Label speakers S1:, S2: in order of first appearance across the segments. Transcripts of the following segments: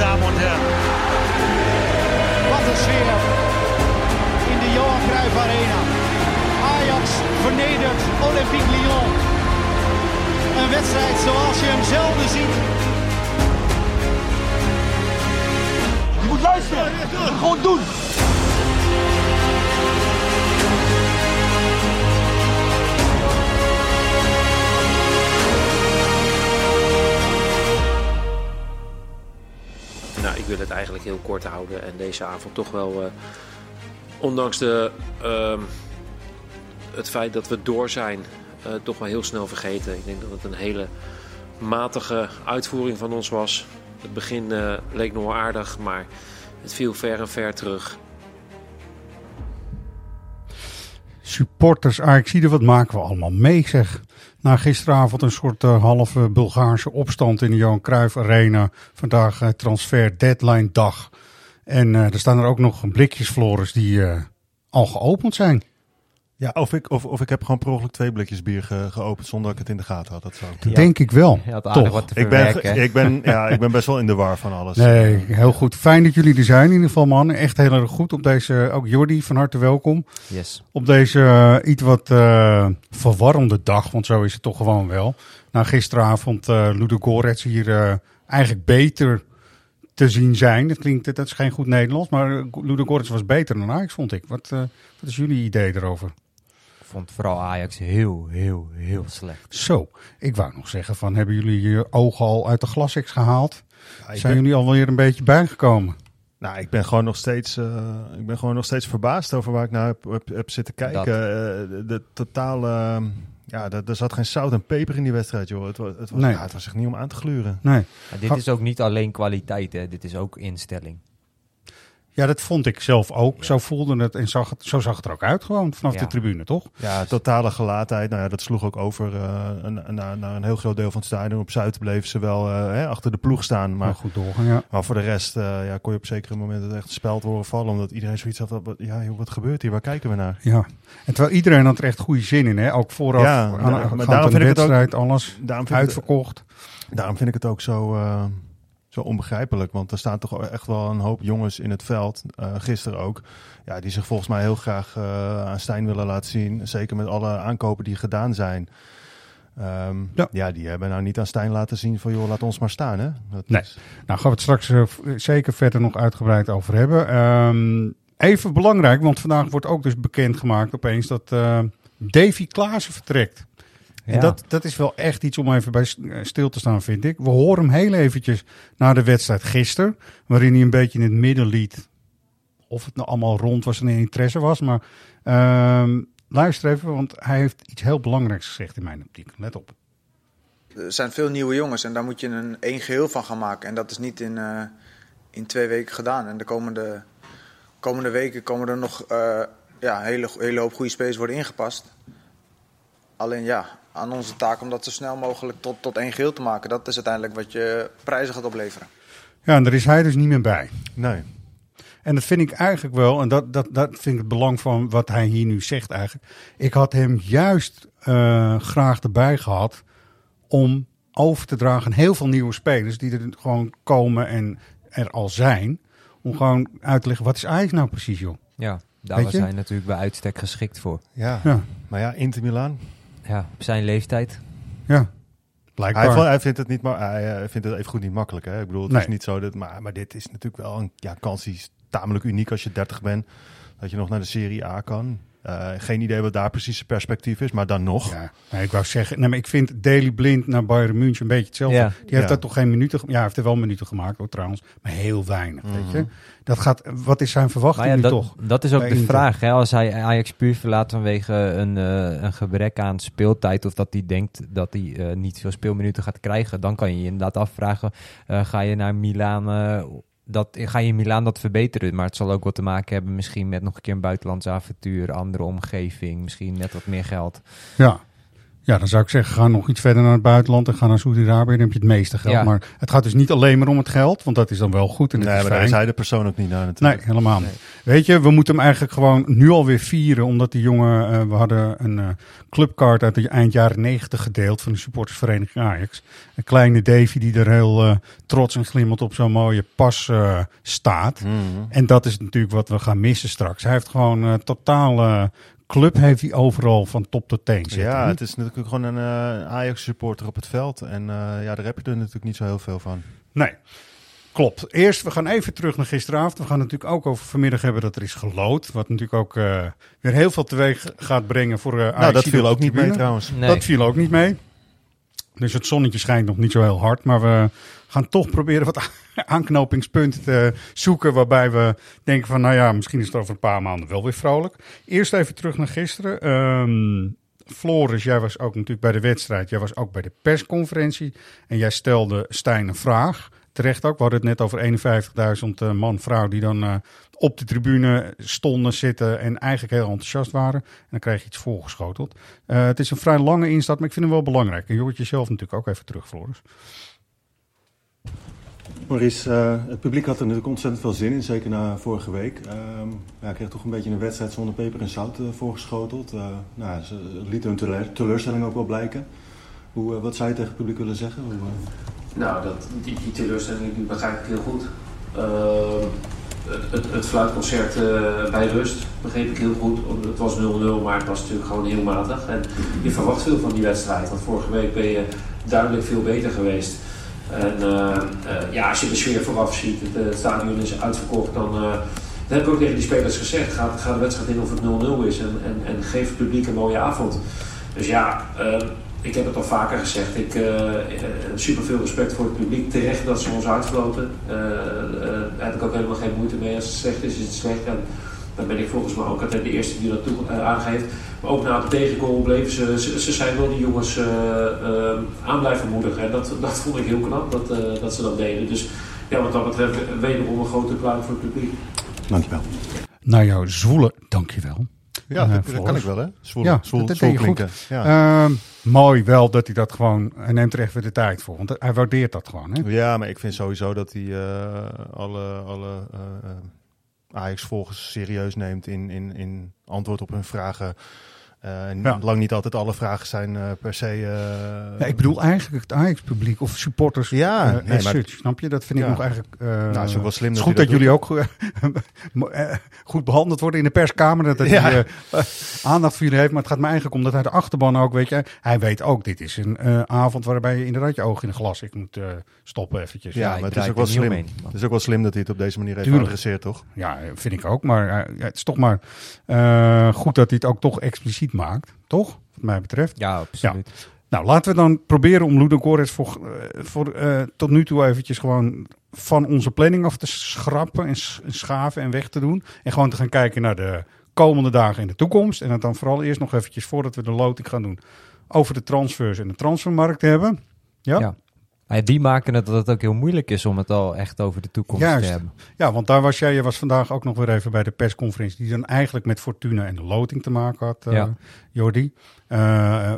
S1: Damen und Herren.
S2: Wat een sfeer in de Johan Cruijff Arena. Ajax vernedert Olympique Lyon. Een wedstrijd zoals je hem zelden ziet.
S3: Je moet luisteren. Gewoon doen.
S4: Nou, ik wil het eigenlijk heel kort houden en deze avond toch wel, eh, ondanks de, ehm, het feit dat we door zijn, eh, toch wel heel snel vergeten. Ik denk dat het een hele matige uitvoering van ons was. Het begin eh, leek nog wel aardig, maar het viel ver en ver terug.
S5: Supporters Ajaxide, wat maken we allemaal mee zeg. Na gisteravond een soort eh, halve Bulgaarse opstand in de Johan Cruijff Arena. Vandaag eh, transfer deadline dag. En eh, er staan er ook nog blikjes Floris die al geopend zijn.
S6: Ja, of ik, of, of ik heb gewoon per ongeluk twee blikjes bier ge- geopend zonder dat ik het in de gaten had. Dat zou
S5: denk ik wel. Toch.
S7: wat te
S6: ik, ben, ik, ben, ja, ik ben best wel in de war van alles.
S5: Nee, heel goed. Fijn dat jullie er zijn in ieder geval mannen. Echt heel erg goed op deze, ook Jordi, van harte welkom.
S7: Yes.
S5: Op deze eh, iets wat eh, verwarrende dag, want zo is het toch gewoon wel. Na gisteravond uh, Ludo Gorets hier eh, eigenlijk beter te zien zijn. Dat klinkt, dat is geen goed Nederlands, maar Ludo Gorets was beter dan Ajax, vond ik. Wat, eh, wat is jullie idee erover?
S7: Ik vond vooral Ajax heel, heel, heel slecht.
S5: Zo, ik wou nog zeggen van, hebben jullie je ogen al uit de glasix gehaald?
S6: Ja,
S5: Zijn
S6: ben-
S5: jullie alweer een beetje bijgekomen?
S6: Nou, ik ben gewoon nog steeds, eh, ik ben gewoon nog steeds verbaasd over waar ik naar heb, heb, heb zitten kijken. Eh, de, de totale, eh, ja, er, er zat geen zout en peper in die wedstrijd, joh. Het, was- het, was,
S5: Nee.
S6: ja, het was echt niet om aan te gluren.
S5: Nee.
S7: Maar dit
S5: Ga-
S7: is ook niet alleen kwaliteit, hè. dit is ook instelling.
S5: Ja, dat vond ik zelf ook. Zo voelde het en zag het, zo zag het er ook uit gewoon vanaf
S7: Ja.
S5: de tribune, toch?
S6: Ja, totale gelaatheid. Nou ja, dat sloeg ook over een- naar, naar een heel groot deel van het stadion. Op Zuid bleven ze wel eh, hè, achter de ploeg staan.
S5: Maar
S6: Maar,
S5: goed doorgaan, ja.
S6: maar voor de rest eh, ja, kon je op zekere momenten echt speld horen vallen. Omdat iedereen zoiets had van, wat- ja joh, wat gebeurt hier? Waar kijken we naar?
S5: Ja, en terwijl iedereen had er echt goede zin in, hè? Ook vooraf
S6: Ja,
S5: aan,
S6: maar daarom vind ik het ook-
S5: wedstrijd, alles
S6: Daarom vind, ik het,
S5: uitverkocht.
S6: daarom vind ik het ook zo, zo onbegrijpelijk. Want er staan toch echt wel een hoop jongens in het veld. eh, gisteren ook. Ja, die zich volgens mij heel graag eh, aan Stijn willen laten zien. Zeker met alle aankopen die gedaan zijn. Ehm,
S5: Ja.
S6: ja. die hebben nou niet aan Stijn laten zien van joh, laat ons maar staan. Hè? Dat
S5: Nee.
S6: is-
S5: Nou, gaan we het straks eh, zeker verder nog uitgebreid over hebben. Ehm, even belangrijk, want vandaag wordt ook dus bekendgemaakt opeens dat Davy Klaassen vertrekt. En
S7: Ja.
S5: dat, dat is wel echt iets om even bij eh, stil te staan, vind ik. We horen hem heel eventjes na de wedstrijd gisteren, waarin hij een beetje in het midden liet. Of het nou allemaal rond was en in interesse was. Maar ehm, luister even, want hij heeft iets heel belangrijks gezegd in mijn optiek. Let op.
S8: Er zijn veel nieuwe jongens en daar moet je een één geheel van gaan maken. En dat is niet in, eh, in twee weken gedaan. En de komende, komende weken komen er nog eh, ja, een hele, hele hoop goede spelers worden ingepast. Alleen ja, aan onze taak om dat zo snel mogelijk tot, tot één geheel te maken. Dat is uiteindelijk wat je prijzen gaat opleveren.
S5: Ja, en daar is hij dus niet meer bij.
S6: Nee.
S5: En dat vind ik eigenlijk wel, en dat, dat, dat vind ik het belang van wat hij hier nu zegt eigenlijk. Ik had hem juist eh, graag erbij gehad om over te dragen aan heel veel nieuwe spelers die er gewoon komen en er al zijn. Om gewoon uit te leggen, wat is Ajax nou precies joh?
S7: Ja, daar was hij natuurlijk bij uitstek geschikt voor.
S6: Ja.
S5: Ja,
S6: Maar ja, Inter Milan.
S7: Ja, op zijn leeftijd.
S5: ja. Blijkbaar.
S6: Hij, hij vindt het niet ma- hij eh, vindt het even goed niet makkelijk. Hè? Ik bedoel, het
S5: Nee.
S6: is niet zo dat. Maar, maar dit is natuurlijk wel een ja, kans die is tamelijk uniek als je 30 bent. Dat je nog naar de Serie A kan. Eh, geen idee wat daar precies het perspectief is, maar dan nog.
S5: Ja, nee, ik wou zeggen, nee, maar ik vind Daily Blind naar Bayern München een beetje hetzelfde.
S7: Ja.
S5: Die heeft
S6: Ja.
S5: daar toch geen minuten, ja, hij heeft er wel minuten gemaakt hoor, trouwens, maar heel weinig, weet je. Dat gaat, wat is zijn verwachting
S7: ja,
S5: nu
S7: dat,
S5: toch?
S7: dat is ook de
S5: Inter.
S7: vraag. Hè? Als hij Ajax puur verlaat vanwege een, eh, een gebrek aan speeltijd... of dat hij denkt dat hij eh, niet veel speelminuten gaat krijgen... dan kan je je inderdaad afvragen... eh, ga je naar Milaan... dat, ga je in Milaan dat verbeteren? Maar het zal ook wat te maken hebben misschien met nog een keer een buitenlandse avontuur... andere omgeving, misschien net wat meer geld.
S5: Ja. Ja, dan zou ik zeggen, ga nog iets verder naar het buitenland en ga naar Saudi-Arabië. Dan heb je het meeste geld.
S7: Ja.
S5: Maar het gaat dus niet alleen maar om het geld, want dat is dan wel goed en
S6: Nee,
S5: is
S6: maar daar is hij de persoon ook niet naar
S5: Nee,
S6: natuurlijk.
S5: helemaal niet. Weet je, we moeten hem eigenlijk gewoon nu alweer vieren. Omdat die jongen, eh, we hadden een eh, clubcard uit de eind jaren negentig gedeeld van de supportersvereniging Ajax. Een kleine Davy die er heel eh, trots en glimmend op zo'n mooie pas eh, staat.
S6: Mhm.
S5: En dat is natuurlijk wat we gaan missen straks. Hij heeft gewoon totale club heeft hij overal van top tot teen zitten.
S6: Ja, het is natuurlijk gewoon een eh, Ajax-supporter op het veld. En eh, ja, daar heb je er natuurlijk niet zo heel veel van.
S5: Nee. Klopt. Eerst, we gaan even terug naar gisteravond. We gaan natuurlijk ook over vanmiddag hebben dat er is gelood. Wat natuurlijk ook eh, weer heel veel teweeg gaat brengen voor uh,
S6: Nou, dat viel ook niet mee trouwens.
S7: Nee.
S5: Dat viel ook niet mee. Dus het zonnetje schijnt nog niet zo heel hard. Maar we gaan toch proberen wat aanknopingspunten te zoeken. Waarbij we denken van, nou ja, misschien is het over een paar maanden wel weer vrolijk. Eerst even terug naar gisteren. Ehm, Floris, jij was ook natuurlijk bij de wedstrijd. Jij was ook bij de persconferentie. En jij stelde Stijn een vraag. Terecht ook. We hadden het net over 51.000 uh, man, vrouw die dan uh, op de tribune stonden, zitten en eigenlijk heel enthousiast waren. En dan krijg je iets voorgeschoteld. Uh, het is een vrij lange instart, maar ik vind hem wel belangrijk. En je hoort jezelf natuurlijk ook even terug, Floris.
S9: Maurice, uh, het publiek had er natuurlijk ontzettend veel zin in, zeker na vorige week. Um, ja, ik kreeg toch een beetje een wedstrijd zonder peper en zout uh, voorgeschoteld. Uh, nou, ze lieten hun teleur, teleurstelling ook wel blijken. Hoe, wat zou je tegen het publiek willen zeggen? Hoe,
S4: nou, dat, die, die teleurstelling die begrijp ik heel goed. Ehm, het, het, het, fluitconcert bij Rust begreep ik heel goed. Het was 0-0, maar het was natuurlijk gewoon heel matig. En je verwacht veel van die wedstrijd. Want vorige week ben je duidelijk veel beter geweest. En uh, uh, ja, als je de sfeer vooraf ziet, het, het stadion is uitverkocht, dan, dat heb ik ook tegen die spelers gezegd. Ga, ga de wedstrijd in of het 0-0 is en, en, en, geef het publiek een mooie avond. Dus ja, ik heb het al vaker gezegd. Ik heb super veel respect voor het publiek. Terecht dat ze ons uitfloten. daar heb ik ook helemaal geen moeite mee. Als het slecht is, is het slecht. En dan ben ik volgens mij ook altijd de eerste die dat toe, aangeeft. Maar ook na de tegengoal bleven ze, ze, ze zijn wel die jongens uh, uh, aan blijven moedigen. En dat, dat vond ik heel knap dat, uh, dat ze dat deden. Dus ja, wat dat betreft wederom een grote pluim voor het publiek.
S9: Dankjewel.
S5: Nou jouw zwoele, dankjewel.
S6: Ja, dat, dat kan ik wel hè. Zwoel,
S5: ja,
S6: zwoel,
S5: dat goed.
S6: Ja.
S5: Uh, mooi wel dat hij dat gewoon, hij neemt er echt weer de tijd voor. Want hij waardeert dat gewoon. Hè?
S6: Ja, maar ik vind sowieso dat hij alle, alle Ajax-volgers serieus neemt in, in, in antwoord op hun vragen. Uh, ja. Lang niet altijd alle vragen zijn uh, per se. Uh,
S5: ja, ik bedoel eigenlijk het Ajax-publiek of supporters.
S6: Ja,
S5: nee, maar, such, snap je? Dat vind ik nog eigenlijk.
S6: nou, is ook wel slim.
S5: Het is goed dat, dat jullie ook goed behandeld worden in de perskamer. Dat hij aandacht voor jullie heeft. Maar het gaat me eigenlijk om dat hij de achterban ook, weet je. Hij weet ook, dit is een avond waarbij je inderdaad je oog in een glas. Ik moet stoppen eventjes.
S6: Ja, maar het is ook wel slim. Mee, het is ook wel slim dat hij het op deze manier heeft geadresseerd, toch?
S5: Ja, vind ik ook. Maar het is toch maar goed dat hij het ook toch expliciet maakt, toch? Wat mij betreft.
S7: Ja, absoluut.
S5: Ja. Nou, laten we dan proberen om Ludo Goretz voor, voor uh, tot nu toe eventjes gewoon van onze planning af te schrappen en schaven en weg te doen. En gewoon te gaan kijken naar de komende dagen in de toekomst. En het dan vooral eerst nog eventjes, voordat we de loting gaan doen, over de transfers en de transfermarkt hebben. Ja?
S7: ja. Ja, die maken het dat het ook heel moeilijk is om het al echt over de toekomst
S5: Juist.
S7: te hebben.
S5: Ja, want daar was jij, je was vandaag ook nog weer even bij de persconferentie, die dan eigenlijk met Fortuna en de loting te maken had, uh,
S7: ja.
S5: Jordi. Uh,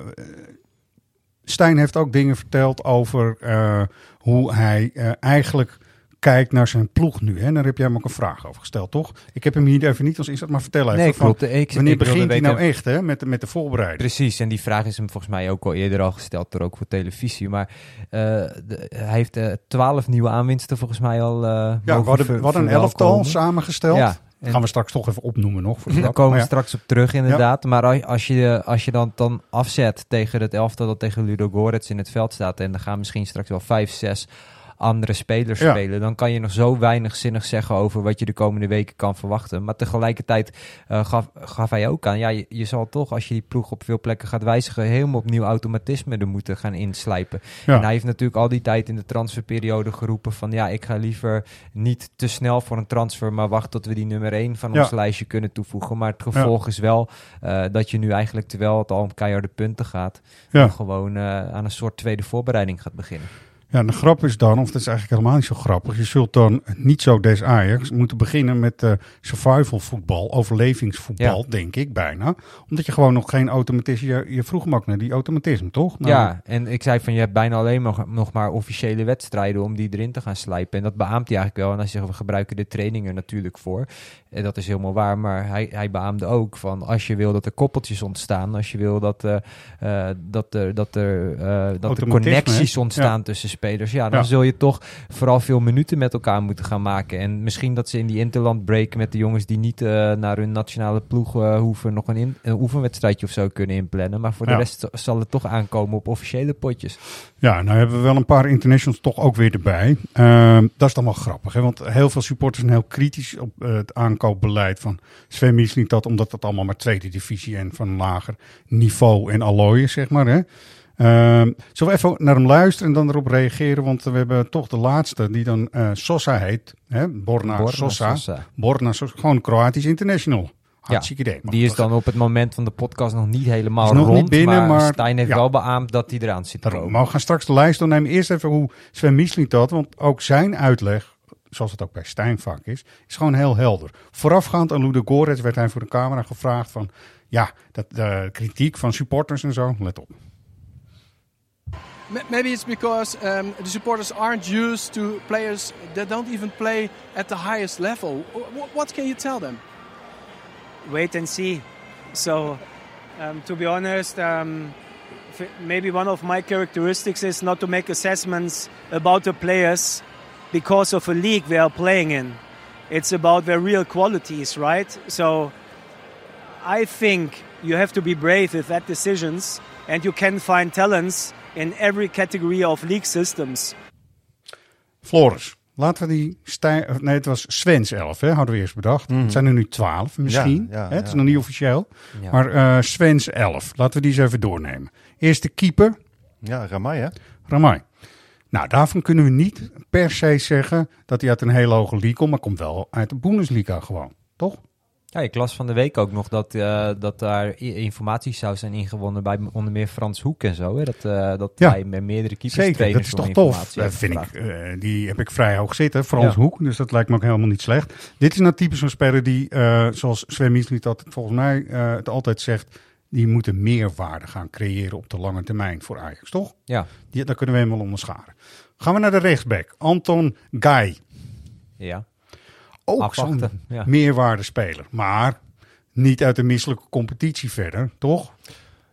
S5: Stijn heeft ook dingen verteld over uh, hoe hij eigenlijk kijkt naar zijn ploeg nu. Hè? Daar heb jij hem ook een vraag over gesteld, toch? Ik heb hem hier even niet als inzet, maar vertel even.
S7: Nee,
S5: van,
S7: klopt. Ik,
S5: wanneer
S7: ik
S5: begint hij nou echt hè? Met, de, met de voorbereiding?
S7: Precies, en die vraag is hem volgens mij ook al eerder al gesteld, door ook voor televisie. Maar uh, de, hij heeft uh, twaalf nieuwe aanwinsten volgens mij al. Uh,
S5: ja, hadden, we hadden een elftal samengesteld. Ja. En gaan we straks toch even opnoemen nog. Voor
S7: Daar komen we ja. straks op terug inderdaad. Ja. Maar als je, als je dan, dan afzet tegen het elftal dat tegen Ludo Gorets in het veld staat... en dan gaan misschien straks wel vijf, zes andere spelers ja. spelen... dan kan je nog zo weinig zinnig zeggen over wat je de komende weken kan verwachten. Maar tegelijkertijd uh, gaf, gaf hij ook aan... ja, je, je, zal toch als je die ploeg op veel plekken gaat wijzigen... helemaal opnieuw automatisme er moeten gaan inslijpen. Ja. En hij heeft natuurlijk al die tijd in de transferperiode geroepen van... ja, ik ga liever niet te snel voor een transfer... maar wacht tot we die nummer 1 van ons lijstje kunnen toevoegen. Maar het gevolg is wel uh, dat je nu eigenlijk... terwijl het al om keiharde punten gaat... gewoon uh, aan een soort tweede voorbereiding gaat beginnen.
S5: Ja, de grap is dan, of dat is eigenlijk helemaal niet zo grappig. Je zult dan niet zo des Ajax moeten beginnen met eh survival voetbal, overlevingsvoetbal,
S7: Ja.
S5: denk ik bijna. Omdat je gewoon nog geen automatisme, je, je vroeg hem ook naar die automatisme, toch? Nou,
S7: Ja, en ik zei van je hebt bijna alleen nog, nog maar officiële wedstrijden om die erin te gaan slijpen. En dat beaamt hij eigenlijk wel. En hij zegt we gebruiken de trainingen natuurlijk voor. En dat is helemaal waar. Maar hij, hij beaamde ook van als je wil dat er koppeltjes ontstaan, als je wil dat, eh, eh, dat er, dat er, dat er connecties ontstaan tussen spelers, ja, dan
S5: Ja.
S7: zul je toch vooral veel minuten met elkaar moeten gaan maken. En misschien dat ze in die interland break met de jongens die niet eh, naar hun nationale ploeg eh, hoeven nog een, in, een oefenwedstrijdje of zo kunnen inplannen. Maar voor de rest zal het toch aankomen op officiële potjes.
S5: Ja, nou hebben we wel een paar internationals toch ook weer erbij. Ehm, dat is dan wel grappig, hè? want heel veel supporters zijn heel kritisch op eh, het aankoopbeleid van Sven Misling. Dat omdat dat allemaal maar tweede divisie en van lager niveau en allooi is, zeg maar. Hè? Ehm, zullen we even naar hem luisteren en dan erop reageren? Want we hebben toch de laatste, die dan eh, Sosa heet. Hè? Borna,
S7: Borna
S5: Sosa.
S7: Sosa.
S5: Borna Sosa. Gewoon Kroatisch international. Hartstikke idee. Mag
S7: Die is dan op het moment van de podcast nog niet helemaal
S5: Is nog
S7: rond.
S5: niet binnen,
S7: maar,
S5: maar-
S7: Stijn heeft
S5: ja.
S7: wel beaamd dat hij eraan zit te komen.
S5: Maar we gaan straks de lijst doornemen. Eerst even hoe Sven Misling dat. Want ook zijn uitleg, zoals het ook bij Stijn vaak is, is gewoon heel helder. Voorafgaand aan Ludo Gorets werd hij voor de camera gevraagd van... Ja, dat, de kritiek van supporters en zo, let op.
S10: Maybe it's because um, the supporters aren't used to players that don't even play at the highest level. What can you tell them?
S11: wait and see. So, um, to be honest, um, maybe one of my characteristics is not to make assessments about the players because of a league they are playing in. It's about their real qualities, right? So, I think you have to be brave with that decisions, and you can find talents in every category of league systems.
S5: Floris, laten we die of Nee, het was Svens 11, hè, hadden we eerst bedacht. Het zijn er nu 12 misschien.
S6: Ja, ja,
S5: hè? Het is
S6: ja.
S5: nog niet officieel.
S7: Ja.
S5: Maar eh Svens 11, laten we die eens even doornemen. Eerste keeper,
S6: Ja, Ramai hè?
S5: Ramai. Nou, daarvan kunnen we niet per se zeggen dat hij uit een hele hoge league komt, maar komt wel uit de Bundesliga gewoon, toch?
S7: Ja, ik las van de week ook nog dat, eh, dat daar informatie zou zijn ingewonnen bij onder meer Frans Hoek en zo. Hè? Dat, eh, dat
S5: Ja.
S7: hij met meerdere keepers
S5: Zeker, dat is toch tof. Dat vind ik, eh, die heb ik vrij hoog zitten, Frans
S7: Ja.
S5: Hoek, dus dat lijkt me ook helemaal niet slecht. Dit is nou typisch zo'n speler die, zoals Sven Misliet dat volgens mij het altijd zegt, die moeten meerwaarde gaan creëren op de lange termijn voor Ajax, toch?
S7: Ja,
S5: Die, daar kunnen we helemaal onderscharen. Gaan we naar de rechtsback, Anton Guy.
S7: ja.
S5: Ook zo'n
S7: ja.
S5: meerwaardespeler, maar niet uit de misselijke competitie verder, toch?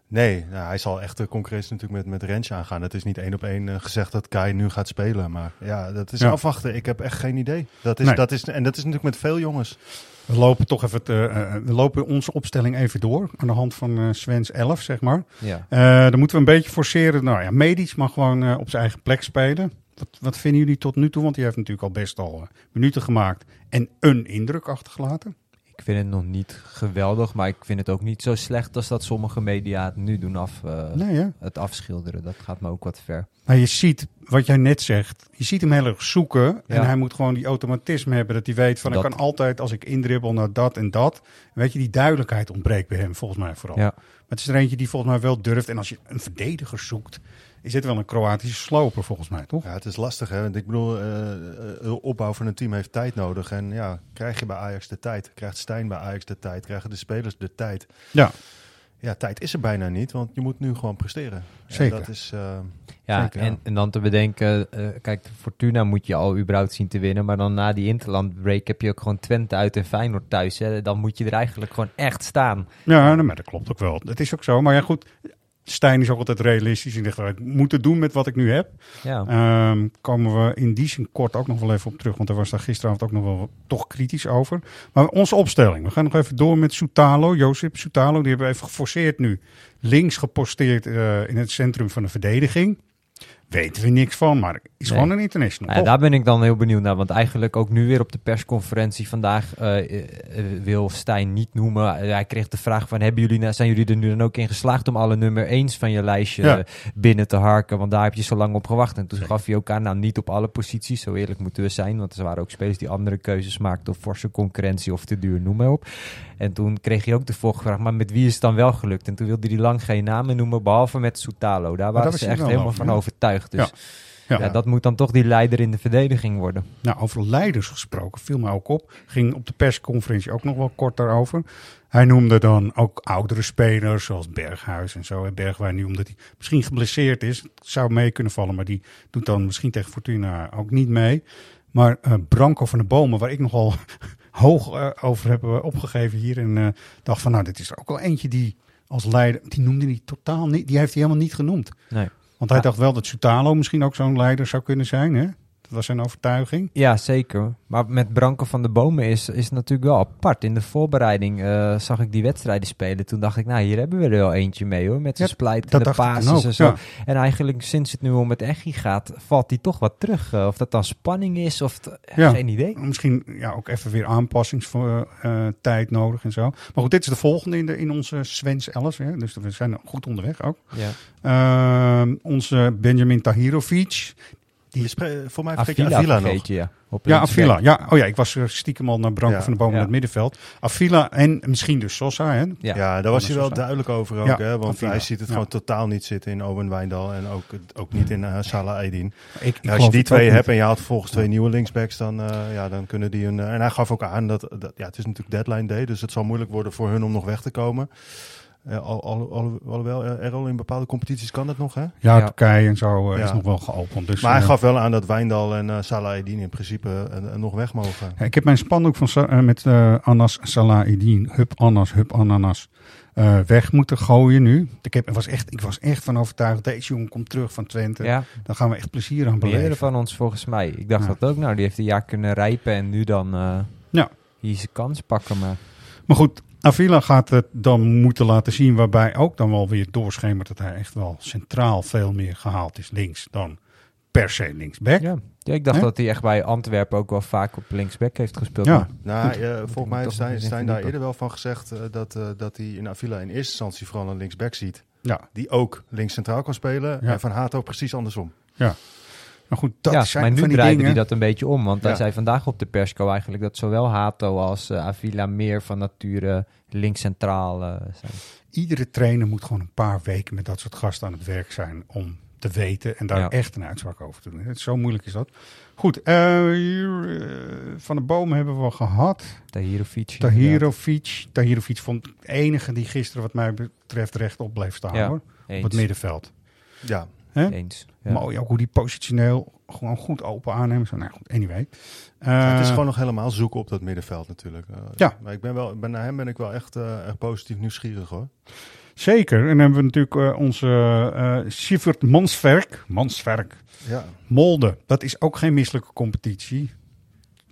S6: Nee, nou, hij zal echt de concurrentie natuurlijk met, met Rens aangaan. Het is niet één op één eh, gezegd dat Kai nu gaat spelen. Maar ja, dat is
S5: Ja.
S6: afwachten. Ik heb echt geen idee. Dat is,
S5: Nee.
S6: dat is, en dat is natuurlijk met veel jongens.
S5: We lopen toch even, te, eh, we lopen onze opstelling even door aan de hand van eh Svens 11, zeg maar.
S7: ja.
S5: Eh, dan moeten we een beetje forceren. Nou ja, Medisch mag gewoon eh, op zijn eigen plek spelen. Wat, wat vinden jullie tot nu toe? Want die heeft natuurlijk al best al eh, minuten gemaakt en een indruk achtergelaten.
S7: Ik vind het nog niet geweldig, maar ik vind het ook niet zo slecht als dat sommige media het nu doen af, eh,
S5: Nee,
S7: het afschilderen. Dat gaat me ook wat ver.
S5: Maar je ziet, wat jij net zegt, je ziet hem heel erg zoeken. En
S7: Ja.
S5: hij moet gewoon die automatisme hebben. Dat hij weet van,
S7: Dat-
S5: ik kan altijd, als ik indribbel naar dat en dat. Weet je, die duidelijkheid ontbreekt bij hem volgens mij vooral.
S7: Ja.
S5: Maar het is er eentje die volgens mij wel durft. En als je een verdediger zoekt, is dit wel een Kroatische sloper volgens mij, toch?
S6: Ja, het is lastig. Hè? Want ik bedoel, eh, eh, de opbouw van een team heeft tijd nodig. En ja, krijg je bij Ajax de tijd? Krijgt Stijn bij Ajax de tijd? Krijgen de spelers de tijd?
S5: Ja.
S6: Ja, tijd is er bijna niet, want je moet nu gewoon presteren. En
S5: Zeker.
S6: dat is, eh,
S7: Ja,
S6: Zeker, ja.
S7: en, en dan te bedenken, eh, kijk, Fortuna moet je al überhaupt zien te winnen. Maar dan na die interland break heb je ook gewoon Twente uit en Feyenoord thuis. Hè. Dan moet je er eigenlijk gewoon echt staan.
S5: Ja, nou, maar dat klopt ook wel. Dat is ook zo. Maar ja, goed. Stijn is ook altijd realistisch. En zegt, ik moet het doen met wat ik nu heb.
S7: Ja.
S5: Ehm, komen we in die zin kort ook nog wel even op terug. Want daar was daar gisteravond ook nog wel toch kritisch over. Maar onze opstelling. We gaan nog even door met Soutalo. Josip Soutalo. Die hebben we even geforceerd nu. Links geposteerd eh, in het centrum van de verdediging. Weten we niks van. Maar is
S7: Nee.
S5: gewoon een international.
S7: Nou ja, daar ben ik dan heel benieuwd naar. Want eigenlijk ook nu weer op de persconferentie vandaag eh, eh, eh, wil Stijn niet noemen. Hij kreeg de vraag van, hebben jullie, nou- zijn jullie er nu dan ook in geslaagd om alle nummer 1's van je lijstje
S5: Ja.
S7: binnen te harken? Want daar heb je zo lang op gewacht. En toen gaf hij ook aan, nou niet op alle posities. Zo eerlijk moeten we zijn. Want er waren ook spelers die andere keuzes maakten. Of forse concurrentie of te duur, noem maar op. En toen kreeg hij ook de volgende vraag, maar met wie is het dan wel gelukt? En toen wilde hij lang geen namen noemen, behalve met Soutalo. Daar waren ze echt helemaal
S5: over,
S7: van
S5: ja.
S7: Overtuigd. Dus
S5: Ja.
S7: Ja. Dat moet dan toch die leider in de verdediging worden.
S5: Nou, over leiders gesproken, viel mij ook op. Ging op de persconferentie ook nog wel kort daarover. Hij noemde dan ook oudere spelers, zoals Berghuis en zo. En Bergwijn nu, omdat hij misschien geblesseerd is. Zou mee kunnen vallen, maar die doet dan misschien tegen Fortuna ook niet mee. Maar eh, Branko van de Bomen, waar ik nogal hoog eh, over heb eh, opgegeven hier. En dacht van, nou, dit is er ook wel eentje die als leider... Die noemde hij totaal niet, die heeft hij helemaal niet genoemd.
S7: Nee.
S5: Want hij dacht wel dat Sutalo misschien ook zo'n leider zou kunnen zijn, hè? Was zijn overtuiging.
S7: Ja, zeker. Maar met Branko van de Bomen is, is natuurlijk wel apart. In de voorbereiding eh, zag ik die wedstrijden spelen. Toen dacht ik, nou, hier hebben we er wel eentje mee hoor. Met zijn splijt en de
S5: ook,
S7: en zo.
S5: ja.
S7: En eigenlijk sinds het nu om het Echi gaat, valt hij toch wat terug. Eh, of dat dan spanning is of...
S5: Ja.
S7: Geen idee.
S5: Misschien ja, ook even weer aanpassingstijd nodig en zo. Maar goed, dit is de volgende in, de, in onze Svens Ellis. Hè? Dus we zijn goed onderweg ook.
S7: Ja.
S5: Ehm, onze Benjamin Tahirovic.
S6: Die is voor mij vergeet je
S7: Avila
S6: Avila
S7: vergeet
S6: nog.
S7: je, ja. Op
S5: Ja. Avila. Ja, oh ja, ik was eh, stiekem al naar Branko
S6: Ja.
S5: van de Bomen
S7: Ja.
S5: in het middenveld. Avila en misschien dus Sosa. Hè?
S7: Ja.
S6: Ja, daar was hij wel
S5: Sosa.
S6: duidelijk over ook.
S5: Ja,
S6: hè, want
S5: Avila.
S6: hij ziet het
S5: Ja.
S6: gewoon totaal niet zitten in Owen Wijndal. En ook, ook niet in uh, Salah Aydin.
S5: Ik, ik
S6: Ja, als je die twee
S5: niet.
S6: hebt en je haalt vervolgens twee nieuwe linksbacks, dan, eh, ja, dan kunnen die een. eh, en hij gaf ook aan dat, dat ja, het is natuurlijk deadline day, dus het zal moeilijk worden voor hun om nog weg te komen. Eh, al, al, al, alhoewel, eh, er al in bepaalde competities kan dat nog, hè?
S5: Ja,
S7: Ja.
S5: Turkije en zo eh, is nog wel geopend. Dus,
S6: maar hij gaf wel aan dat Wijndal en eh Salah Aydin in principe nog weg mogen.
S5: Ja, Ik heb mijn spandoek van, met eh, Anas Salahidin, Hup Anas, Hup Ananas, eh, weg moeten gooien nu. Ik, heb, was echt, ik was echt van overtuigd, deze jongen komt terug van Twente.
S7: Ja,
S5: Dan gaan we echt plezier aan
S7: meerdere
S5: beleven.
S7: van ons volgens mij. Ik dacht
S5: Ja.
S7: dat ook. Nou, die heeft een jaar kunnen rijpen en nu dan eh
S5: Ja.
S7: hier zijn kans pakken. Maar
S5: Maar goed, Avila gaat het dan moeten laten zien, waarbij ook dan wel weer doorschemert dat hij echt wel centraal veel meer gehaald is links dan per se linksback.
S7: ja. ja, ik dacht dat hij echt bij Antwerpen ook wel vaak op linksback heeft gespeeld.
S5: Ja.
S6: Nou, eh, volgens mij heeft Stijn, Stijn
S7: in
S6: daar eerder wel van gezegd eh, dat, eh, dat hij in Avila in eerste instantie vooral een linksback ziet.
S5: Ja.
S6: Die ook links centraal kan spelen.
S5: Ja.
S6: En Van Hato precies andersom.
S5: Maar goed, dat
S7: ja,
S5: zijn
S7: maar nu
S5: van die
S7: draaide
S5: dingen.
S7: hij dat een beetje om. Want hij
S6: Ja.
S7: zei vandaag op de persco eigenlijk dat zowel Hato als eh, Avila meer van nature links centraal eh, zijn.
S5: Iedere trainer moet gewoon een paar weken met dat soort gasten aan het werk zijn om te weten en daar
S7: Ja.
S5: echt een uitspraak over te doen. Het, zo moeilijk is dat. Goed, eh, hier, eh, van de bomen hebben we al gehad.
S7: Tahirovic.
S5: Tahirovic. Tahirovic vond ik de enige die gisteren wat mij betreft rechtop bleef staan
S7: Ja,
S5: hoor. Op het middenveld.
S6: Ja,
S5: Hè?
S7: Eens. Ja.
S5: Mooi ook hoe die positioneel gewoon goed open aannemen. Zo, nou goed, anyway.
S6: Ja, het is
S5: Eh,
S6: gewoon nog helemaal zoeken op dat middenveld natuurlijk. Eh,
S5: Ja.
S6: Maar ik ben wel, ben, naar hem ben ik wel echt, eh, echt positief nieuwsgierig hoor.
S5: Zeker. En dan hebben we natuurlijk eh, onze eh Sivert Mansverk. Mansverk.
S6: Ja.
S5: Molde. Dat is ook geen misselijke competitie.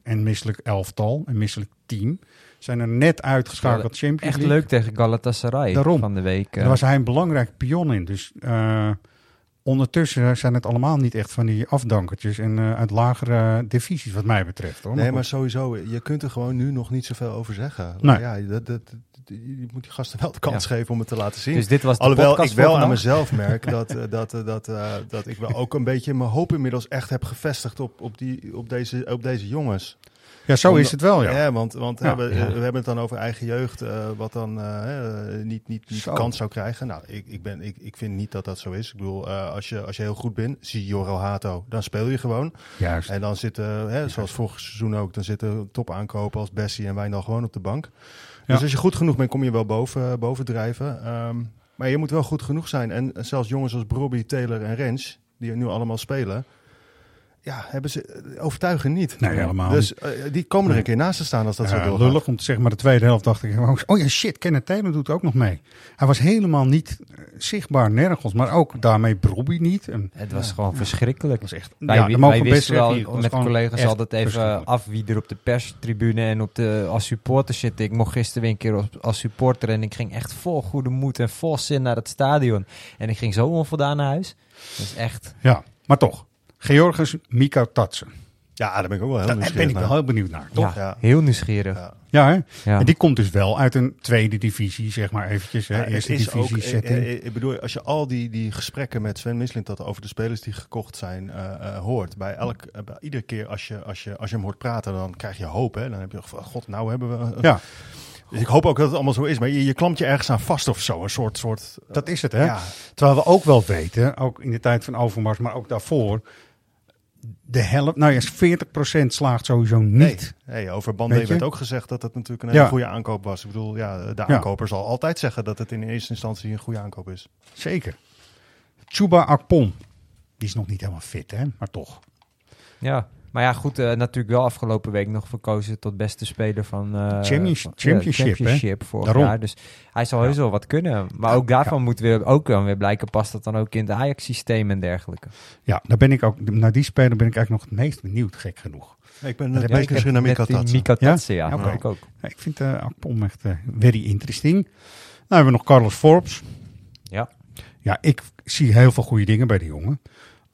S5: En misselijk elftal. En misselijk team. Zijn er net uitgeschakeld Champions
S7: Echt
S5: League.
S7: leuk tegen Galatasaray
S5: Daarom.
S7: van de week. eh.
S5: Daar was hij een belangrijk pion in. Dus eh, ondertussen zijn het allemaal niet echt van die afdankertjes. En eh, uit lagere divisies wat mij betreft. Hoor.
S6: Nee,
S5: goed.
S6: maar sowieso, je kunt er gewoon nu nog niet zoveel over zeggen.
S5: Nee.
S6: Ja, dat, dat- je moet die gasten wel de kans
S7: Ja.
S6: geven om het te laten zien.
S7: Dus dit was de
S6: Alhoewel ik wel aan mezelf merk dat, eh, dat, eh, dat, eh, dat ik wel ook een beetje mijn hoop inmiddels echt heb gevestigd op, op, die, op, deze, op deze jongens.
S5: ja, zo
S6: Omdat-
S5: is het wel, ja.
S6: want, want
S5: Ja.
S6: we,
S7: Ja.
S6: we hebben het dan over eigen jeugd, wat dan niet, niet, niet
S5: Zo.
S6: kans zou krijgen. Nou, ik, ik, ben, ik, ik vind niet dat dat zo is. Ik bedoel, als, je, als je heel goed bent, zie Joro Hato, dan speel je gewoon.
S5: Juist.
S6: En dan zitten, hè, zoals vorig seizoen ook, dan zitten top aankopen als Bessie en Wijndal gewoon op de bank. Dus als je goed genoeg bent, kom je wel boven, boven drijven. Ehm, maar je moet wel goed genoeg zijn. En zelfs jongens als Brobby, Taylor en Rens, die nu allemaal spelen, ja, hebben ze eh, overtuigen niet.
S5: Nee, helemaal
S6: Dus eh, die komen er
S5: Nee.
S6: een keer naast te staan als dat
S5: Ja,
S6: zo doorgaat.
S5: lullig om te zeggen, maar de tweede helft dacht ik, oh ja shit, Kenneth Taylor doet ook nog mee. Hij was helemaal niet eh, zichtbaar nergens, maar ook daarmee Brobby niet. En
S7: Het was
S5: Ja,
S7: gewoon
S5: ja.
S7: verschrikkelijk.
S5: was echt,
S7: Wij,
S5: ja,
S7: wij wisten wel
S5: hier.
S7: Met collega's altijd even af wie er op de perstribune en op de, als supporter zit. Ik mocht gisteren weer een keer op- als supporter en ik ging echt vol goede moed en vol zin naar het stadion. En ik ging zo onvoldaan naar huis. Dat is echt...
S5: Ja, maar toch. Georges Mika Tatsen.
S6: Ja, daar ben ik ook wel heel
S5: Daar ben
S6: nieuwsgierig
S5: ik wel
S6: naar.
S5: heel benieuwd naar, toch?
S7: Ja,
S6: Ja.
S7: heel nieuwsgierig.
S6: Ja.
S5: Ja, hè?
S7: Ja.
S5: En die komt dus wel uit een tweede divisie, zeg maar eventjes. Hè? Eerste
S6: is
S5: divisie
S6: ook,
S5: setting.
S6: eh, ik bedoel, als je al die, die gesprekken met Sven Mislintat over de spelers die gekocht zijn eh, eh, hoort, bij elk, eh, bij iedere keer als je, als, je, als je hem hoort praten, dan krijg je hoop. Hè? Dan heb je van, god, nou hebben we...
S5: ja,
S6: Dus ik hoop ook dat het allemaal zo is, maar je, je klampt je ergens aan vast of zo. Een soort... soort
S5: dat is het, hè?
S6: ja,
S5: Terwijl we ook wel weten, ook in de tijd van Overmars, maar ook daarvoor, de helft, nou ja, 40% slaagt sowieso niet.
S6: Nee, hey, over Bandé werd ook gezegd dat het natuurlijk een hele
S5: Ja.
S6: goede aankoop was. Ik bedoel, ja, de
S5: Ja.
S6: aankoper zal altijd zeggen dat het in eerste instantie een goede aankoop is.
S5: Zeker. Chuba Akpom. Die is nog niet helemaal fit, hè? Maar toch.
S7: Ja, maar ja, goed, eh, natuurlijk wel afgelopen week nog verkozen tot beste speler van eh,
S5: Champions-
S7: ja,
S5: championship, hè?
S7: championship vorig
S5: Daarom.
S7: jaar. Dus hij zal heus wel wat kunnen. Maar ook daarvan moet weer, ook dan weer blijken, past dat dan ook in het Ajax-systeem en dergelijke.
S5: Ja, daar ben ik ook, naar die speler ben ik eigenlijk nog het meest benieuwd, gek genoeg.
S6: Ik ben het meest naar Mika Tatsen.
S7: Mika Tatsen, ja.
S5: Oké.
S7: ik ook.
S5: Ja, ik vind eh Akpom echt very interesting. Nou hebben we nog Carlos Forbes.
S7: Ja.
S5: Ja, ik zie heel veel goede dingen bij die jongen.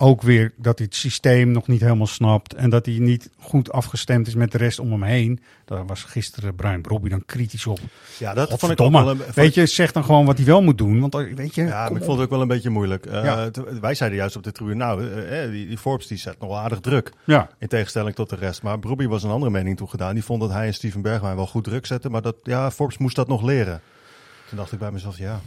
S5: Ook weer dat hij het systeem nog niet helemaal snapt. En dat hij niet goed afgestemd is met de rest om hem heen. Daar was gisteren Brian Brobby dan kritisch op.
S6: Ja, dat vond ik ook wel een-
S5: Weet je, zeg dan gewoon wat hij wel moet doen. Want eh, weet je,
S6: Ja, ik vond het ook wel een beetje moeilijk. Eh,
S5: Ja.
S6: wij zeiden juist op de tribune, nou, eh, eh, die, die Forbes die zet nog wel aardig druk.
S5: Ja.
S6: In tegenstelling tot de rest. Maar Broby was een andere mening toegedaan. Die vond dat hij en Steven Bergwijn wel goed druk zetten. Maar dat, ja, Forbes moest dat nog leren. Toen dacht ik bij mezelf, ja.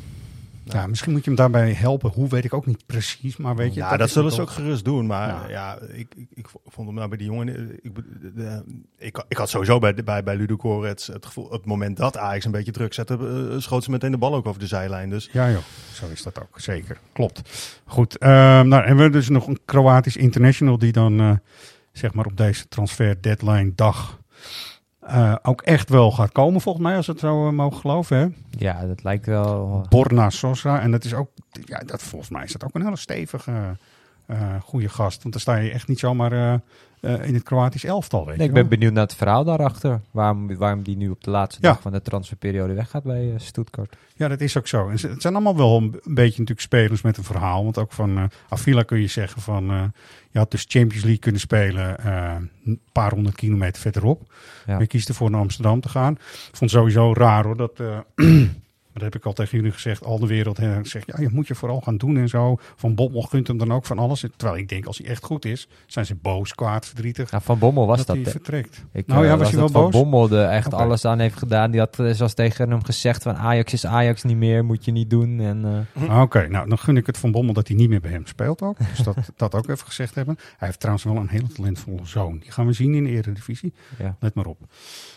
S5: Ja, misschien moet je hem daarbij helpen. Hoe weet ik ook niet precies. Maar weet je,
S6: Ja, dat, zullen ze ook gerust doen. Maar
S5: Ja.
S6: ja, ik, ik, ik vond hem nou bij die jongen... Ik, ik, ik had sowieso bij, bij, bij Ludo Korets het gevoel... Het moment dat Ajax een beetje druk zette... eh, schoot ze meteen de bal ook over de zijlijn. Dus
S5: Ja joh, zo is dat ook. Zeker, klopt. Goed, ehm nou hebben we dus nog een Kroatisch international die dan eh, zeg maar op deze transfer deadline dag eh, ook echt wel gaat komen volgens mij, als we het zo eh, mogen geloven. Hè?
S7: Ja, dat lijkt wel...
S5: Borna Sosa. En dat is ook, ja, dat, volgens mij is dat ook een hele stevige, eh goede gast. Want dan sta je echt niet zomaar in het Kroatisch elftal. Weet
S7: Nee, ik ben benieuwd naar het verhaal daarachter. Waarom, waarom die nu op de laatste
S5: Ja.
S7: dag van de transferperiode weggaat bij eh, Stuttgart.
S5: Ja, dat is ook zo. En het zijn allemaal wel een, beetje natuurlijk spelers met een verhaal. Want ook van eh Avila kun je zeggen van... eh, je had dus Champions League kunnen spelen eh, een paar honderd kilometer verderop.
S7: Ja.
S5: Maar je kiest ervoor naar Amsterdam te gaan. Ik vond het sowieso raar hoor, dat... eh, dat heb ik al tegen jullie gezegd, al de wereld zegt, ja, je moet je vooral gaan doen en zo. Van Bommel gunt hem dan ook van alles. Terwijl ik denk, als hij echt goed is, zijn ze boos, kwaad, verdrietig.
S7: Nou, van Bommel was
S5: dat,
S7: dat.
S5: hij vertrekt.
S7: Ik,
S5: nou
S7: eh,
S5: ja, was hij wel
S7: dat Van
S5: boos?
S7: Bommel er echt alles aan heeft gedaan. Die had eh, zelfs tegen hem gezegd van Ajax is Ajax niet meer, moet je niet doen. En, eh,
S5: Ah, Oké, nou dan gun ik het van Bommel dat hij niet meer bij hem speelt ook. Dus dat, dat ook even gezegd hebben. Hij heeft trouwens wel een hele talentvolle zoon. Die gaan we zien in de Eredivisie.
S7: Ja.
S5: Let maar op.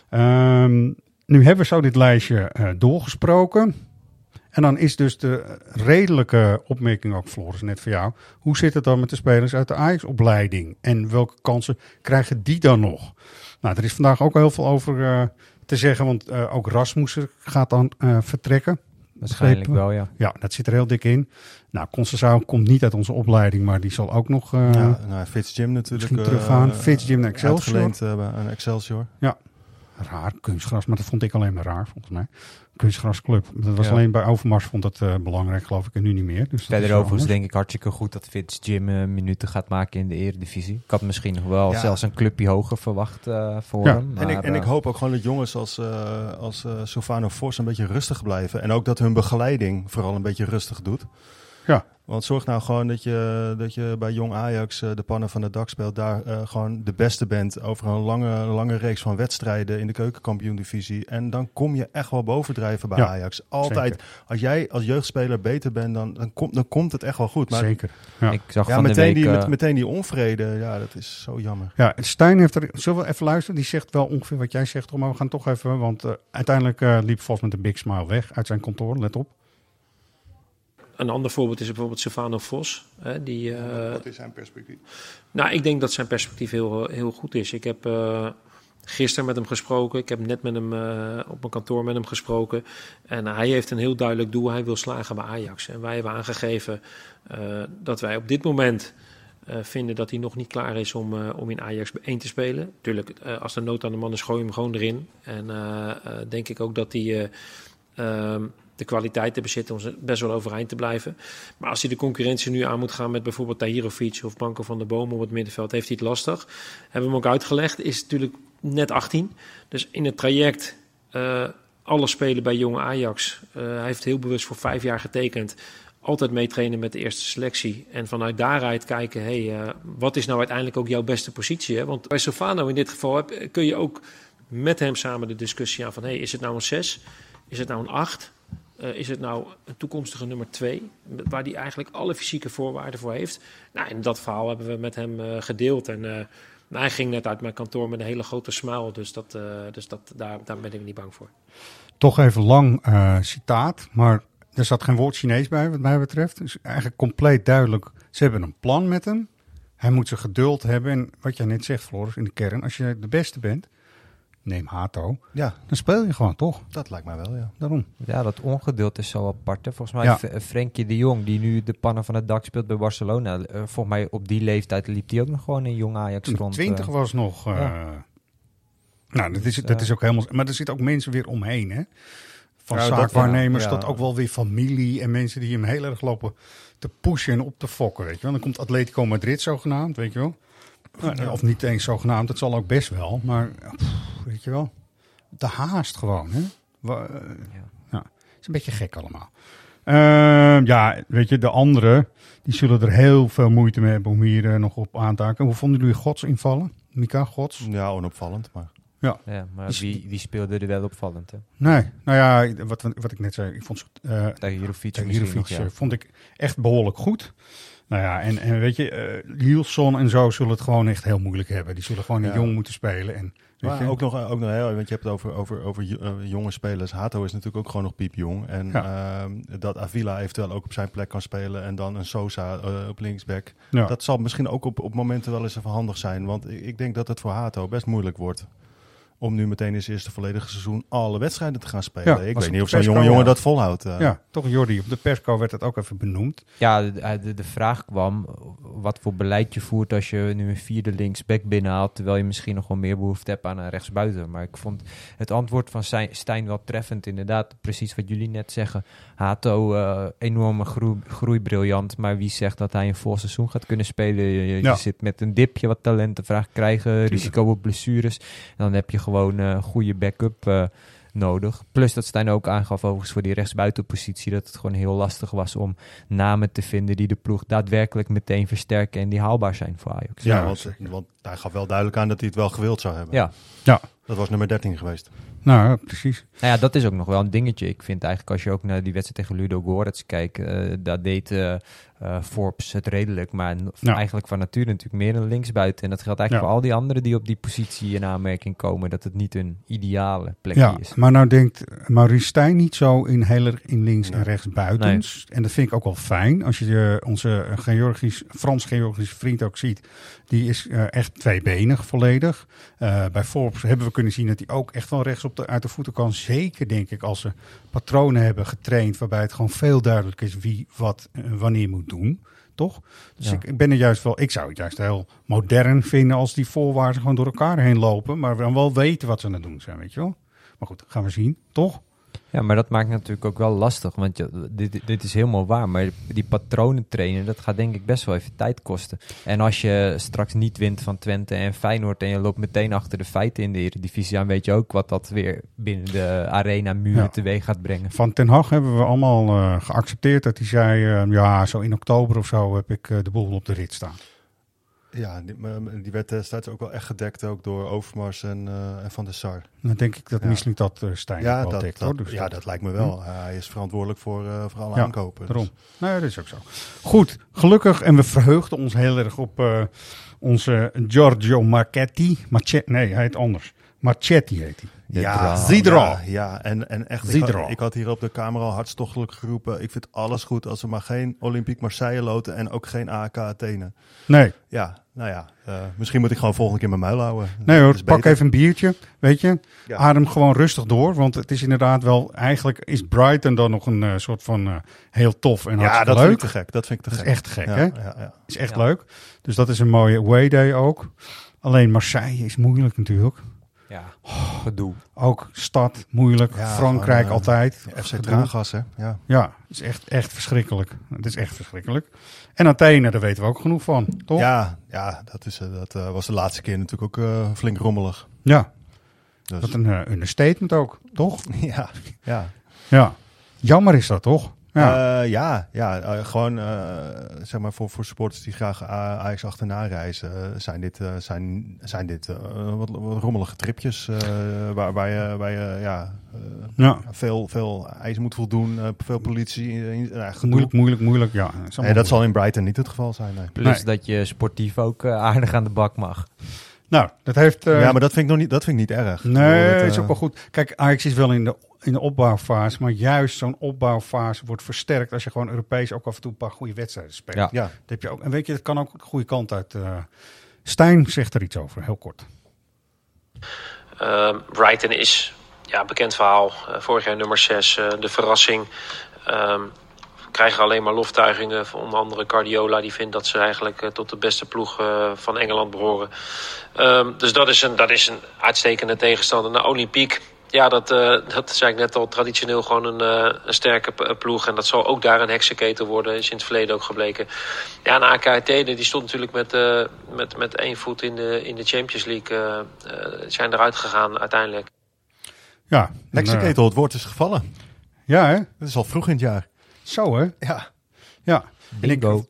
S5: Ehm, nu hebben we zo dit lijstje eh, doorgesproken. En dan is dus de redelijke opmerking ook, Floris, net voor jou. Hoe zit het dan met de spelers uit de Ajax-opleiding? En welke kansen krijgen die dan nog? Nou, er is vandaag ook heel veel over eh, te zeggen, want eh, ook Rasmussen gaat dan eh, vertrekken.
S7: Waarschijnlijk
S5: Begrepen?
S7: wel, ja.
S5: Ja, dat zit er heel dik in. Nou, Concessao komt niet uit onze opleiding, maar die zal ook nog... eh,
S6: ja, nou, Fitz Jim natuurlijk.
S5: misschien teruggaan.
S6: eh,
S5: Fitz Jim naar Excelsior.
S6: Uitgeleend aan Excelsior.
S5: Ja, raar. Kunstgras, maar dat vond ik alleen maar raar, volgens mij. Kunstgrasclub. Dat was
S7: Ja.
S5: alleen bij Overmars vond dat eh, belangrijk, geloof ik, en nu niet meer. Dus
S7: Verder overigens denk ik hartstikke goed dat Fitz Jim eh, minuten gaat maken in de eredivisie. Ik had misschien nog wel
S6: Ja.
S7: zelfs een clubje hoger verwacht eh, voor
S5: Ja.
S7: hem.
S6: en, ik, en ik hoop ook gewoon dat jongens als, eh als eh Sofano Vos een beetje rustig blijven. En ook dat hun begeleiding vooral een beetje rustig doet.
S5: Ja.
S6: Want zorg nou gewoon dat je, dat je bij Jong Ajax eh, de pannen van het dak speelt. Daar eh, gewoon de beste bent over een lange, lange reeks van wedstrijden in de keukenkampioen-divisie. En dan kom je echt wel bovendrijven bij
S5: Ja,
S6: Ajax. Altijd.
S5: zeker.
S6: Als jij als jeugdspeler beter bent, dan, dan, komt, dan komt het echt wel goed. Maar
S5: Zeker. Ja.
S7: Ik zag
S6: ja,
S7: van de
S6: meteen,
S7: week...
S6: die,
S7: eh,
S6: met, meteen die onvrede, ja, dat is zo jammer.
S5: Ja, Stijn heeft er... Zullen we even luisteren? Die zegt wel ongeveer wat jij zegt, maar we gaan toch even... Want eh, uiteindelijk eh, liep Vos met een big smile weg uit zijn kantoor, let op.
S4: Een ander voorbeeld is bijvoorbeeld Stefano Vos. Hè, die, eh,
S6: Wat is zijn perspectief?
S4: Nou, ik denk dat zijn perspectief heel, heel goed is. Ik heb eh, gisteren met hem gesproken. Ik heb net met hem eh, op mijn kantoor met hem gesproken. En hij heeft een heel duidelijk doel. Hij wil slagen bij Ajax. En wij hebben aangegeven dat wij op dit moment vinden dat hij nog niet klaar is om, om in Ajax 1 te spelen. Tuurlijk, als de nood aan de man is, gooi je hem gewoon erin. En denk ik ook dat hij... de kwaliteiten bezit om ze best wel overeind te blijven. Maar als hij de concurrentie nu aan moet gaan met bijvoorbeeld Tahirovic of Banco van der Boom op het middenveld, heeft hij het lastig. Hebben we hem ook uitgelegd, is natuurlijk net 18. Dus in het traject eh alles spelen bij jonge Ajax. Eh, hij heeft heel bewust voor vijf jaar getekend. Altijd meetrainen met de eerste selectie. En vanuit daaruit kijken, hey, eh, wat is nou uiteindelijk ook jouw beste positie? Hè? Want bij Sofano in dit geval kun je ook met hem samen de discussie aan van... Hey, is het nou een 6? Is het nou een 8? Eh, is het nou een toekomstige nummer twee, waar hij eigenlijk alle fysieke voorwaarden voor heeft? Nou, en dat verhaal hebben we met hem eh, gedeeld. En eh, hij ging net uit mijn kantoor met een hele grote smile, dus, dat, dus dat, daar, daar ben ik niet bang voor.
S5: Toch even lang citaat, maar er zat geen woord Chinees bij wat mij betreft. Dus eigenlijk compleet duidelijk, ze hebben een plan met hem. Hij moet zijn geduld hebben. En wat jij net zegt, Floris, in de kern, als je de beste bent, neem Hato,
S6: Ja,
S5: dan speel je gewoon toch?
S6: dat lijkt mij wel, ja.
S5: Daarom.
S7: Ja, dat ongeduld is zo apart. Hè. Volgens mij
S5: Ja.
S7: F- Frenkie de Jong, die nu de pannen van het dak speelt bij Barcelona. eh, volgens mij op die leeftijd liep hij ook nog gewoon in jong Ajax rond.
S5: 20
S7: eh.
S5: was nog. eh,
S7: Ja.
S5: Nou, dat is,
S7: Dus,
S5: dat
S7: eh,
S5: is ook helemaal. Maar er zitten ook mensen weer omheen, hè? Van
S6: Ja, dat-
S5: zaakwaarnemers
S6: ja, ja.
S5: tot ook wel weer familie en mensen die hem heel erg lopen te pushen en op te fokken, weet je wel. Dan komt Atletico Madrid zogenaamd, weet je wel. Nou, Of niet eens zogenaamd, dat zal ook best wel. Maar, pff, weet je wel, de haast gewoon, hè? Eh, ja. Het is een beetje gek allemaal. Ehm, ja, weet je, de anderen, die zullen er heel veel moeite mee hebben om hier eh, nog op aan te haken. Hoe vonden jullie Gods invallen? Mika Gods?
S6: Ja, onopvallend, maar...
S5: Ja.
S7: Ja, maar
S5: Dus-
S7: die, die speelde er wel opvallend. Hè.
S5: Nee, nou ja, wat, wat ik net zei, ik vond ze eh
S7: Tegen Jurovic
S5: tegen
S7: misschien
S5: Jurovic,
S7: nog, ja.
S5: vond ik echt behoorlijk goed. Nou ja, en, en weet je, eh Lielson en zo zullen het gewoon echt heel moeilijk hebben. Die zullen gewoon
S6: Ja.
S5: jong moeten spelen. En, weet
S6: Maar
S5: je,
S6: ook nog, ook nog heel, want je hebt het over, over, over eh, jonge spelers. Hato is natuurlijk ook gewoon nog piepjong. En ehm, dat Avila eventueel ook op zijn plek kan spelen en dan een Sosa eh, op linksback.
S5: Ja.
S6: Dat zal misschien ook op, op momenten wel eens even handig zijn. Want ik, ik denk dat het voor Hato best moeilijk wordt. Om nu meteen in zijn eerste volledige seizoen alle wedstrijden te gaan spelen.
S5: Ja,
S6: ik weet
S5: op
S6: niet of zo'n jonge jongen
S5: ja.
S6: dat volhoudt. eh.
S5: ja, toch Jordi, op de persco werd het ook even benoemd.
S7: Ja, de, de, de vraag kwam wat voor beleid je voert als je nu een vierde linksback binnenhaalt, terwijl je misschien nog wel meer behoefte hebt aan een rechtsbuiten. Maar ik vond het antwoord van Stijn- wel treffend, inderdaad. Precies wat jullie net zeggen. Hato, eh, enorme groei, groeibriljant, maar wie zegt dat hij een vol seizoen gaat kunnen spelen? Je, je- je
S5: Ja.
S7: zit met een dipje wat talenten vraagt krijgen, risico op blessures. En dan heb je gewoon eh, een goede backup eh, nodig. Plus dat Stijn ook aangaf overigens voor die rechtsbuitenpositie dat het gewoon heel lastig was om namen te vinden die de ploeg daadwerkelijk meteen versterken en die haalbaar zijn voor Ajax.
S6: Ja,
S5: Ja,
S6: want, want hij gaf wel duidelijk aan dat hij het wel gewild zou hebben.
S7: Ja.
S5: Ja,
S6: Dat was nummer 13 geweest.
S5: Nou ja, precies.
S7: Nou ja, dat is ook nog wel een dingetje. Ik vind eigenlijk als je ook naar die wedstrijd tegen Ludo Goretz kijkt, eh daar deed eh, eh, Forbes het redelijk, maar
S5: Ja.
S7: eigenlijk van nature natuurlijk meer een linksbuiten. En dat geldt eigenlijk
S5: Ja.
S7: voor al die anderen die op die positie in aanmerking komen, dat het niet een ideale plekje
S5: Ja,
S7: is.
S5: maar nou denkt Maurice Stijn niet zo in heel erg in links en rechts buitens. En dat vind ik ook wel fijn. Als je onze Georgisch, Frans-Georgische vriend ook ziet, die is echt tweebenig volledig. Eh, bij Forbes hebben we kunnen zien dat hij ook echt wel rechts op de, uit de voeten kan. Zeker denk ik als ze patronen hebben getraind waarbij het gewoon veel duidelijk is wie wat eh, wanneer moet doen. Toch? Dus
S7: Ja.
S5: ik, ben er juist wel, ik zou het juist heel modern vinden als die voorwaarden gewoon door elkaar heen lopen, maar we dan wel weten wat ze aan het doen zijn, weet je wel. Maar goed, gaan we zien, toch?
S7: Ja, maar dat maakt natuurlijk ook wel lastig. Want je, dit, dit is helemaal waar. Maar die patronen trainen, dat gaat denk ik best wel even tijd kosten. En als je straks niet wint van Twente en Feyenoord... en je loopt meteen achter de feiten in de Eredivisie... dan weet je ook wat dat weer binnen de arena muren
S5: Ja.
S7: teweeg gaat brengen.
S5: Van Ten Hag hebben we allemaal eh, geaccepteerd dat hij zei, eh, ja, zo in oktober of zo heb ik eh, de boel op de rit staan.
S6: Ja, die, die werd destijds ook wel echt gedekt ook door Overmars en, eh, en Van der Sar.
S5: Dan denk ik dat
S6: Ja.
S5: misschien dat eh, Stijn
S6: Ja,
S5: wel
S6: dat,
S5: dekt,
S6: dat.
S5: Dus
S6: ja, dat lijkt me wel. hij is verantwoordelijk voor, eh, voor alle
S5: Ja,
S6: aankopen.
S5: Daarom.
S6: Dus-
S5: Nou ja, dat is ook zo. Goed, gelukkig. En we verheugden ons heel erg op eh, onze Giorgio Marchetti. Marche nee, hij heet anders. Marchetti heet hij.
S6: Ja,
S5: Zidro.
S6: Ja, ja, en, en echt, ik had, ik had hier op de camera al hartstochtelijk geroepen. Ik vind alles goed als we maar geen Olympique Marseille loten en ook geen AK Athene.
S5: Nee,
S6: Ja, nou ja, eh, misschien moet ik gewoon volgende keer mijn muil houden.
S5: nee hoor,
S6: is
S5: pak even een biertje, weet je.
S6: Ja.
S5: Adem gewoon rustig door, want het is inderdaad wel... Eigenlijk is Brighton dan nog een eh, soort van eh, heel tof en
S6: Ja,
S5: hartstikke
S6: dat
S5: leuk.
S6: vind ik te gek. Dat vind ik te
S5: Dat is
S6: gek.
S5: echt gek,
S6: Ja,
S5: hè?
S6: Ja, ja.
S5: is echt
S7: Ja.
S5: leuk. Dus dat is een mooie away day ook. Alleen Marseille is moeilijk natuurlijk.
S7: Ja, gedoe.
S5: Ook stad, moeilijk.
S6: Ja,
S5: Frankrijk
S6: eh,
S5: altijd.
S6: FC. Traangas, hè? Ja.
S5: Ja, het is echt, echt verschrikkelijk. Het is echt verschrikkelijk. En Athene, daar weten we ook genoeg van, toch?
S6: Ja, ja dat, is, eh, dat eh, was de laatste keer natuurlijk ook eh, flink rommelig.
S5: Ja,
S6: Dus,
S5: wat een uh, understatement ook, toch?
S6: ja, ja.
S5: Ja. Jammer is dat, toch? Ja.
S6: ja, ja, ja eh, gewoon eh, zeg maar voor, voor supporters die graag Ajax achterna reizen, eh, zijn dit, eh, zijn, zijn dit eh, wat, wat rommelige tripjes eh, waar, waar je, waar je ja, eh,
S5: Ja.
S6: veel, veel eisen moet voldoen, eh, veel politie.
S5: Moeilijk, moeilijk, moeilijk. Ja, allemaal
S6: dat zal in Brighton niet het geval zijn. Nee.
S7: Plus
S5: Nee.
S7: dat je sportief ook eh, aardig aan de bak mag.
S5: Nou, dat heeft... eh,
S6: ja, maar dat vind ik nog niet, dat vind ik niet erg.
S5: Nee,
S6: dat,
S5: is
S6: eh,
S5: ook wel goed. Kijk, Ajax is wel in de, in de opbouwfase. Maar juist zo'n opbouwfase wordt versterkt als je gewoon Europees ook af en toe een paar goede wedstrijden speelt.
S7: Ja.
S6: Ja,
S5: Dat heb je ook. En weet je, dat kan ook de goede kant uit. eh Stijn zegt er iets over, heel kort.
S4: Ehm, Brighton is ja, bekend verhaal. Eh, vorig jaar nummer 6, de verrassing. Ehm, krijgen alleen maar loftuigingen van onder andere Cardiola. Die vindt dat ze eigenlijk eh, tot de beste ploeg eh, van Engeland behoren. Ehm, dus dat is, een, dat is een uitstekende tegenstander. Nou, Olympique, ja, dat, eh, dat zei ik net al, traditioneel gewoon een, eh, een sterke ploeg. En dat zal ook daar een heksenketel worden, is in het verleden ook gebleken. Ja, en AKT, die stond natuurlijk met, eh, met, met één voet in de, in de Champions League. zijn eruit gegaan uiteindelijk.
S5: Ja, en,
S6: Heksenketel, het woord is gevallen.
S5: ja, hè?
S6: Dat is al vroeg in het jaar.
S5: Zo, hè?
S6: Ja.
S5: Ja. En ik-
S7: Bingo.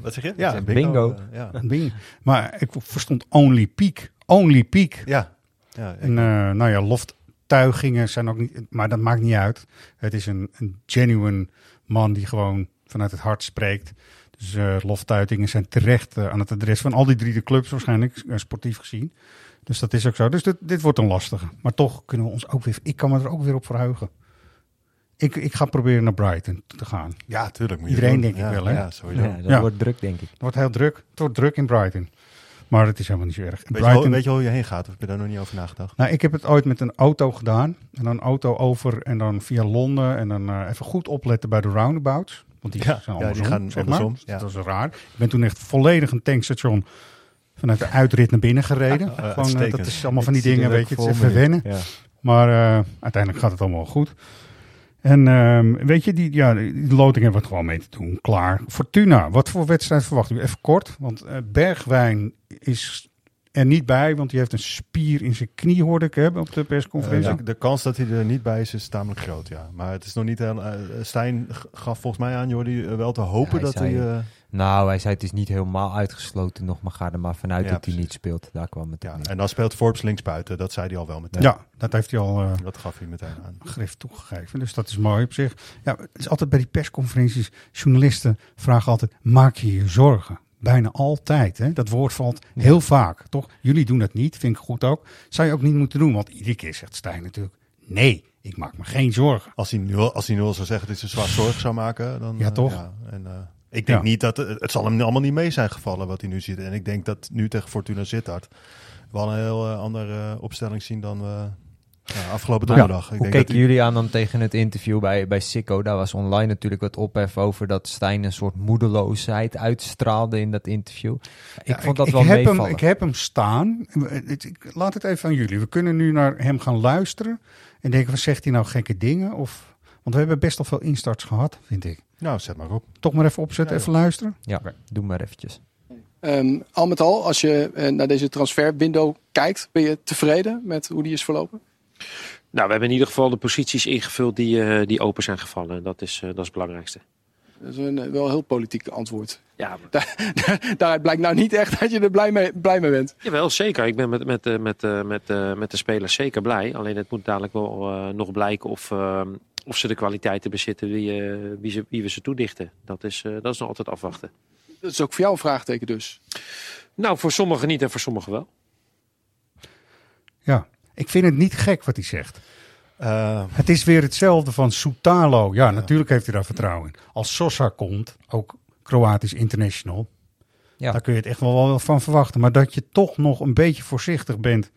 S6: Wat zeg je?
S7: Ja, bingo.
S6: eh, ja.
S5: Bing. Maar ik verstond only peak. Only peak.
S6: Ja. ja,
S5: En eh, nou ja, loftuigingen zijn ook niet, maar dat maakt niet uit. Het is een, een genuine man die gewoon vanuit het hart spreekt. Dus eh loftuitingen zijn terecht aan het adres van al die drie de clubs waarschijnlijk, sportief gezien. Dus dat is ook zo. Dus dit, dit wordt een lastige. Maar toch kunnen we ons ook weer, ik kan me er ook weer op verheugen. Ik, ik ga proberen naar Brighton te gaan. Het
S6: ja, tuurlijk. moet je
S5: Iedereen
S6: doen.
S5: denk ik wel, hè?
S6: Ja, sowieso.
S7: Ja, dat
S5: Ja.
S7: wordt druk, denk ik.
S5: wordt heel druk. Het wordt druk in Brighton. Maar het is helemaal niet zo erg.
S6: Weet, je,
S5: Brighton,
S6: wel- weet je wel hoe je heen gaat? Of heb je daar nog niet over nagedacht?
S5: Nou, ik heb het ooit met een auto gedaan. En dan een auto over en dan via Londen. En dan eh, even goed opletten bij de roundabouts. Want die
S6: Ja,
S5: zijn
S6: ja, die
S5: andersom,
S6: gaan
S5: zeg maar.
S6: andersom,
S5: Dus
S6: ja.
S5: Dat was raar. Ik ben toen echt volledig een tankstation vanuit de uitrit naar binnen gereden.
S6: Ah,
S5: Gewoon, eh, dat is allemaal van die dingen,
S7: het
S5: weet je. Het is even wennen. Maar eh, uiteindelijk gaat het allemaal goed. En ehm, weet je, die, ja, die loting hebben we het gewoon mee te doen. Klaar. Fortuna, wat voor wedstrijd verwacht u? Even kort, want eh, Bergwijn is er niet bij, want die heeft een spier in zijn knie, hoorde ik hebben op de persconferentie.
S6: Eh, de, de kans dat hij er niet bij is, is tamelijk groot, ja. Maar het is nog niet... heel- eh, Stijn gaf volgens mij aan, Jordi, wel te hopen
S7: hij
S6: dat
S7: zei-
S6: hij...
S7: Nou, hij zei het is niet helemaal uitgesloten nog, maar ga er maar vanuit
S6: Ja,
S7: dat hij niet speelt. Daar kwam het
S6: ja, en dan speelt Forbes linksbuiten, dat zei hij al wel meteen.
S5: ja, dat heeft hij al eh,
S6: Dat gaf hij meteen aan.
S5: grif toegegeven. Dus dat is mooi op zich. Ja, het is altijd bij die persconferenties. Journalisten vragen altijd: maak je je zorgen? Bijna altijd. Hè? Dat woord valt heel vaak, toch? Jullie doen dat niet, vind ik goed ook. Zou je ook niet moeten doen, want iedere keer zegt Stijn natuurlijk: nee, ik maak me geen zorgen.
S6: Als hij nu, al- als hij nu al zou zeggen dat hij zich zwaar zorg zou maken, dan...
S5: Ja,
S6: eh,
S5: toch?
S6: En, eh, ik denk
S5: Ja.
S6: niet dat... Het, het zal hem allemaal niet mee zijn gevallen wat hij nu ziet. En ik denk dat nu tegen Fortuna Sittard we al een heel eh, andere eh, opstelling zien dan we ja, afgelopen donderdag. ik
S7: Hoe
S6: denk
S7: keken
S6: dat
S7: jullie aan dan tegen het interview bij, bij Sikko? Daar was online natuurlijk wat ophef over dat Stijn een soort moedeloosheid uitstraalde in dat interview. Ik
S5: Ja,
S7: vond dat
S5: ik
S7: wel
S5: heb
S7: meevallen.
S5: hem, Ik heb hem staan. Laat het even aan jullie. We kunnen nu naar hem gaan luisteren. En denken, wat zegt hij nou gekke dingen? Of, want we hebben best al veel instarts gehad, vind ik.
S6: Nou, zet maar op.
S5: Toch maar even opzetten,
S6: Ja,
S5: even luisteren.
S7: Ja, doe maar eventjes.
S10: Ehm, al met al, als je eh, naar deze transferwindow kijkt, ben je tevreden met hoe die is verlopen?
S4: Nou, we hebben in ieder geval de posities ingevuld die, eh, die open zijn gevallen. Dat is, eh, dat is het belangrijkste.
S10: Dat is een wel heel politiek antwoord.
S4: Ja,
S10: Daaruit blijkt nou niet echt dat je er blij mee, blij mee bent.
S4: Jawel, zeker. Ik ben met, met, eh, met, eh, met, met de spelers zeker blij. Alleen het moet dadelijk wel eh, nog blijken of, eh, of ze de kwaliteiten bezitten wie, eh, wie, ze, wie we ze toedichten. Dat is, eh, dat is nog altijd afwachten.
S10: Dat is ook voor jou een vraagteken dus.
S4: Nou, voor sommigen niet en voor sommigen wel.
S5: Ja, ik vind het niet gek wat hij zegt.
S6: Eh,
S5: Het is weer hetzelfde van Soutalo. Ja, natuurlijk heeft hij daar vertrouwen in. Als Sosa komt, ook Kroatisch international,
S7: Ja.
S5: daar kun je het echt wel, wel van verwachten. Maar dat je toch nog een beetje voorzichtig bent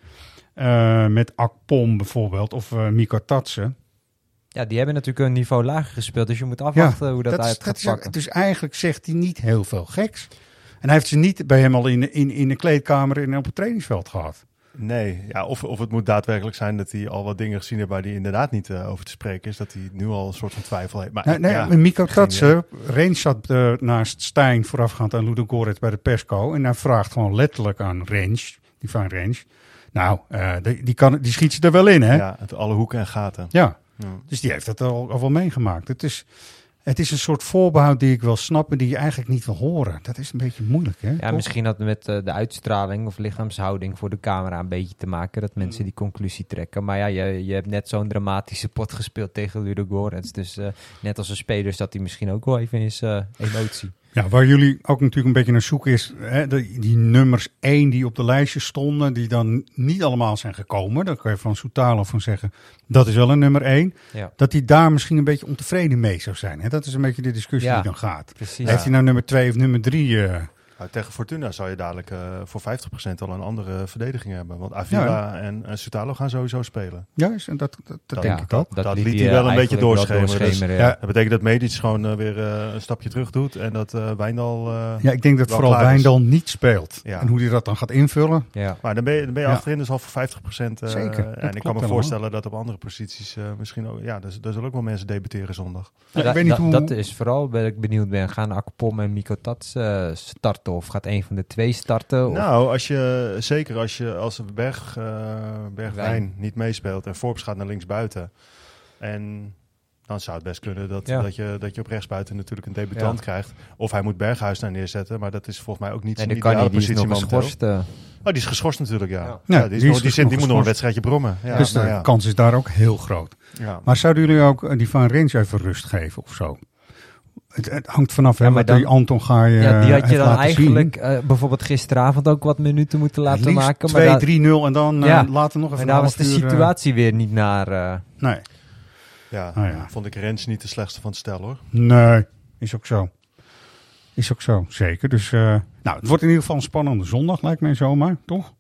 S5: eh, met Akpom bijvoorbeeld, of eh Mika Tatsen.
S7: Ja, die hebben natuurlijk een niveau lager gespeeld, dus je moet afwachten hoe dat,
S5: is-
S7: uit gaat
S5: is-
S7: pakken.
S5: Dus eigenlijk zegt hij niet heel veel geks. En hij heeft ze niet bij hem al in, in, in de kleedkamer en op het trainingsveld gehad.
S6: nee, ja, of, of het moet daadwerkelijk zijn dat hij al wat dingen gezien heeft waar hij inderdaad niet eh, over te spreken is. Dat hij nu al een soort van twijfel heeft. Maar,
S5: Nee, nee,
S6: ja, geen
S5: Tatsen, Range zat eh, naast Stijn voorafgaand aan Ludo Goretz bij de persco. En hij vraagt gewoon letterlijk aan Range, die van Range. Nou, eh, die, die, kan, die schiet ze er wel in, hè? Ja.
S6: Het alle hoeken en gaten.
S5: ja.
S6: Ja.
S5: Dus die heeft dat al, al wel meegemaakt. Het is, het is een soort voorbehoud die ik wil snappen, die je eigenlijk niet wil horen. Dat is een beetje moeilijk, hè?
S7: Ja,
S5: Toch?
S7: misschien had het met eh, de uitstraling of lichaamshouding voor de camera een beetje te maken. Dat mensen die conclusie trekken. Maar ja, je, je hebt net zo'n dramatische pot gespeeld tegen Ludogorets. Dus eh, net als een speler zat hij misschien ook wel even in zijn eh, emotie.
S5: Ja, waar jullie ook natuurlijk een beetje naar zoeken is, hè, die, die nummers 1 die op de lijstje stonden, die dan niet allemaal zijn gekomen. Daar kan je van Soutalo van zeggen, dat is wel een nummer 1.
S7: Ja.
S5: Dat hij daar misschien een beetje ontevreden mee zou zijn. Hè? Dat is een beetje de discussie
S7: Ja,
S5: die dan gaat.
S7: precies.
S5: Heeft hij nou nummer 2 of nummer 3?
S6: Nou, tegen Fortuna zou je dadelijk eh, voor 50% al een andere verdediging hebben. Want Avila
S5: Ja.
S6: en uh, Sutalo gaan sowieso spelen.
S5: Juist, en dat, dat, dat
S6: Ja,
S5: denk ik ook.
S6: Dat, liet hij wel een beetje doorschemeren. Dus,
S7: doorschemeren,
S6: ja.
S7: ja.
S6: Dat betekent dat Medic gewoon uh, weer uh, een stapje terug doet. En dat uh, Wijndal.
S5: ja, ik denk dat vooral. Wijndal niet speelt.
S6: Ja.
S5: En hoe hij dat dan gaat invullen.
S7: Ja.
S6: Maar dan ben je, dan ben je
S5: Ja.
S6: achterin dus al voor 50%. Uh,
S5: Zeker, dat
S6: En ik kan me voorstellen dat op andere posities uh, misschien ook. Ja, er, er zullen ook wel mensen debuteren zondag.
S5: Ja, ik
S7: Da-
S5: weet niet
S7: da-
S5: hoe-
S7: Dat is vooral waar ik benieuwd ben. Gaan Akpom en Miko Tats eh, starten? Of gaat een van de twee starten? Of-
S6: Nou, als je, zeker als je als Berg, uh, Bergwijn
S7: Wijn.
S6: niet meespeelt en Forbes gaat naar linksbuiten. En dan zou het best kunnen dat,
S7: Ja.
S6: dat, je, dat je op rechtsbuiten natuurlijk een debutant
S7: Ja.
S6: krijgt. Of hij moet Berghuis daar neerzetten, maar dat is volgens mij ook niet
S7: nee,
S6: zijn ideale
S7: niet. Die is
S6: positie
S7: geschorst. eh.
S6: Oh, die is geschorst natuurlijk, ja.
S7: Ja.
S6: ja.
S5: Ja,
S6: die, is
S5: die
S6: nog, die, zit,
S5: nog
S6: die moet nog een wedstrijdje brommen. Ja,
S5: dus de
S6: ja.
S5: kans is daar ook heel groot.
S6: Ja.
S5: Maar zouden jullie ook eh, die Van Rens even rust geven of zo? Het, het hangt vanaf hè,
S7: Ja, maar
S5: wat
S7: dan-
S5: die Anton ga je
S7: ja, die had je dan eigenlijk eh, bijvoorbeeld gisteravond ook wat minuten moeten laten maken.
S5: 2,
S7: maar daar-
S5: 3-0 en dan eh,
S7: Ja.
S5: later nog even een
S7: daar was de
S5: uur, eh,
S7: situatie weer niet naar. eh,
S5: nee,
S6: Ja,
S5: Nou ja.
S6: vond ik Rens niet de slechtste van het stel hoor.
S5: nee, is ook zo. Is ook zo, zeker. Dus eh, nou, het wordt in ieder geval een spannende zondag, lijkt mij zomaar, toch?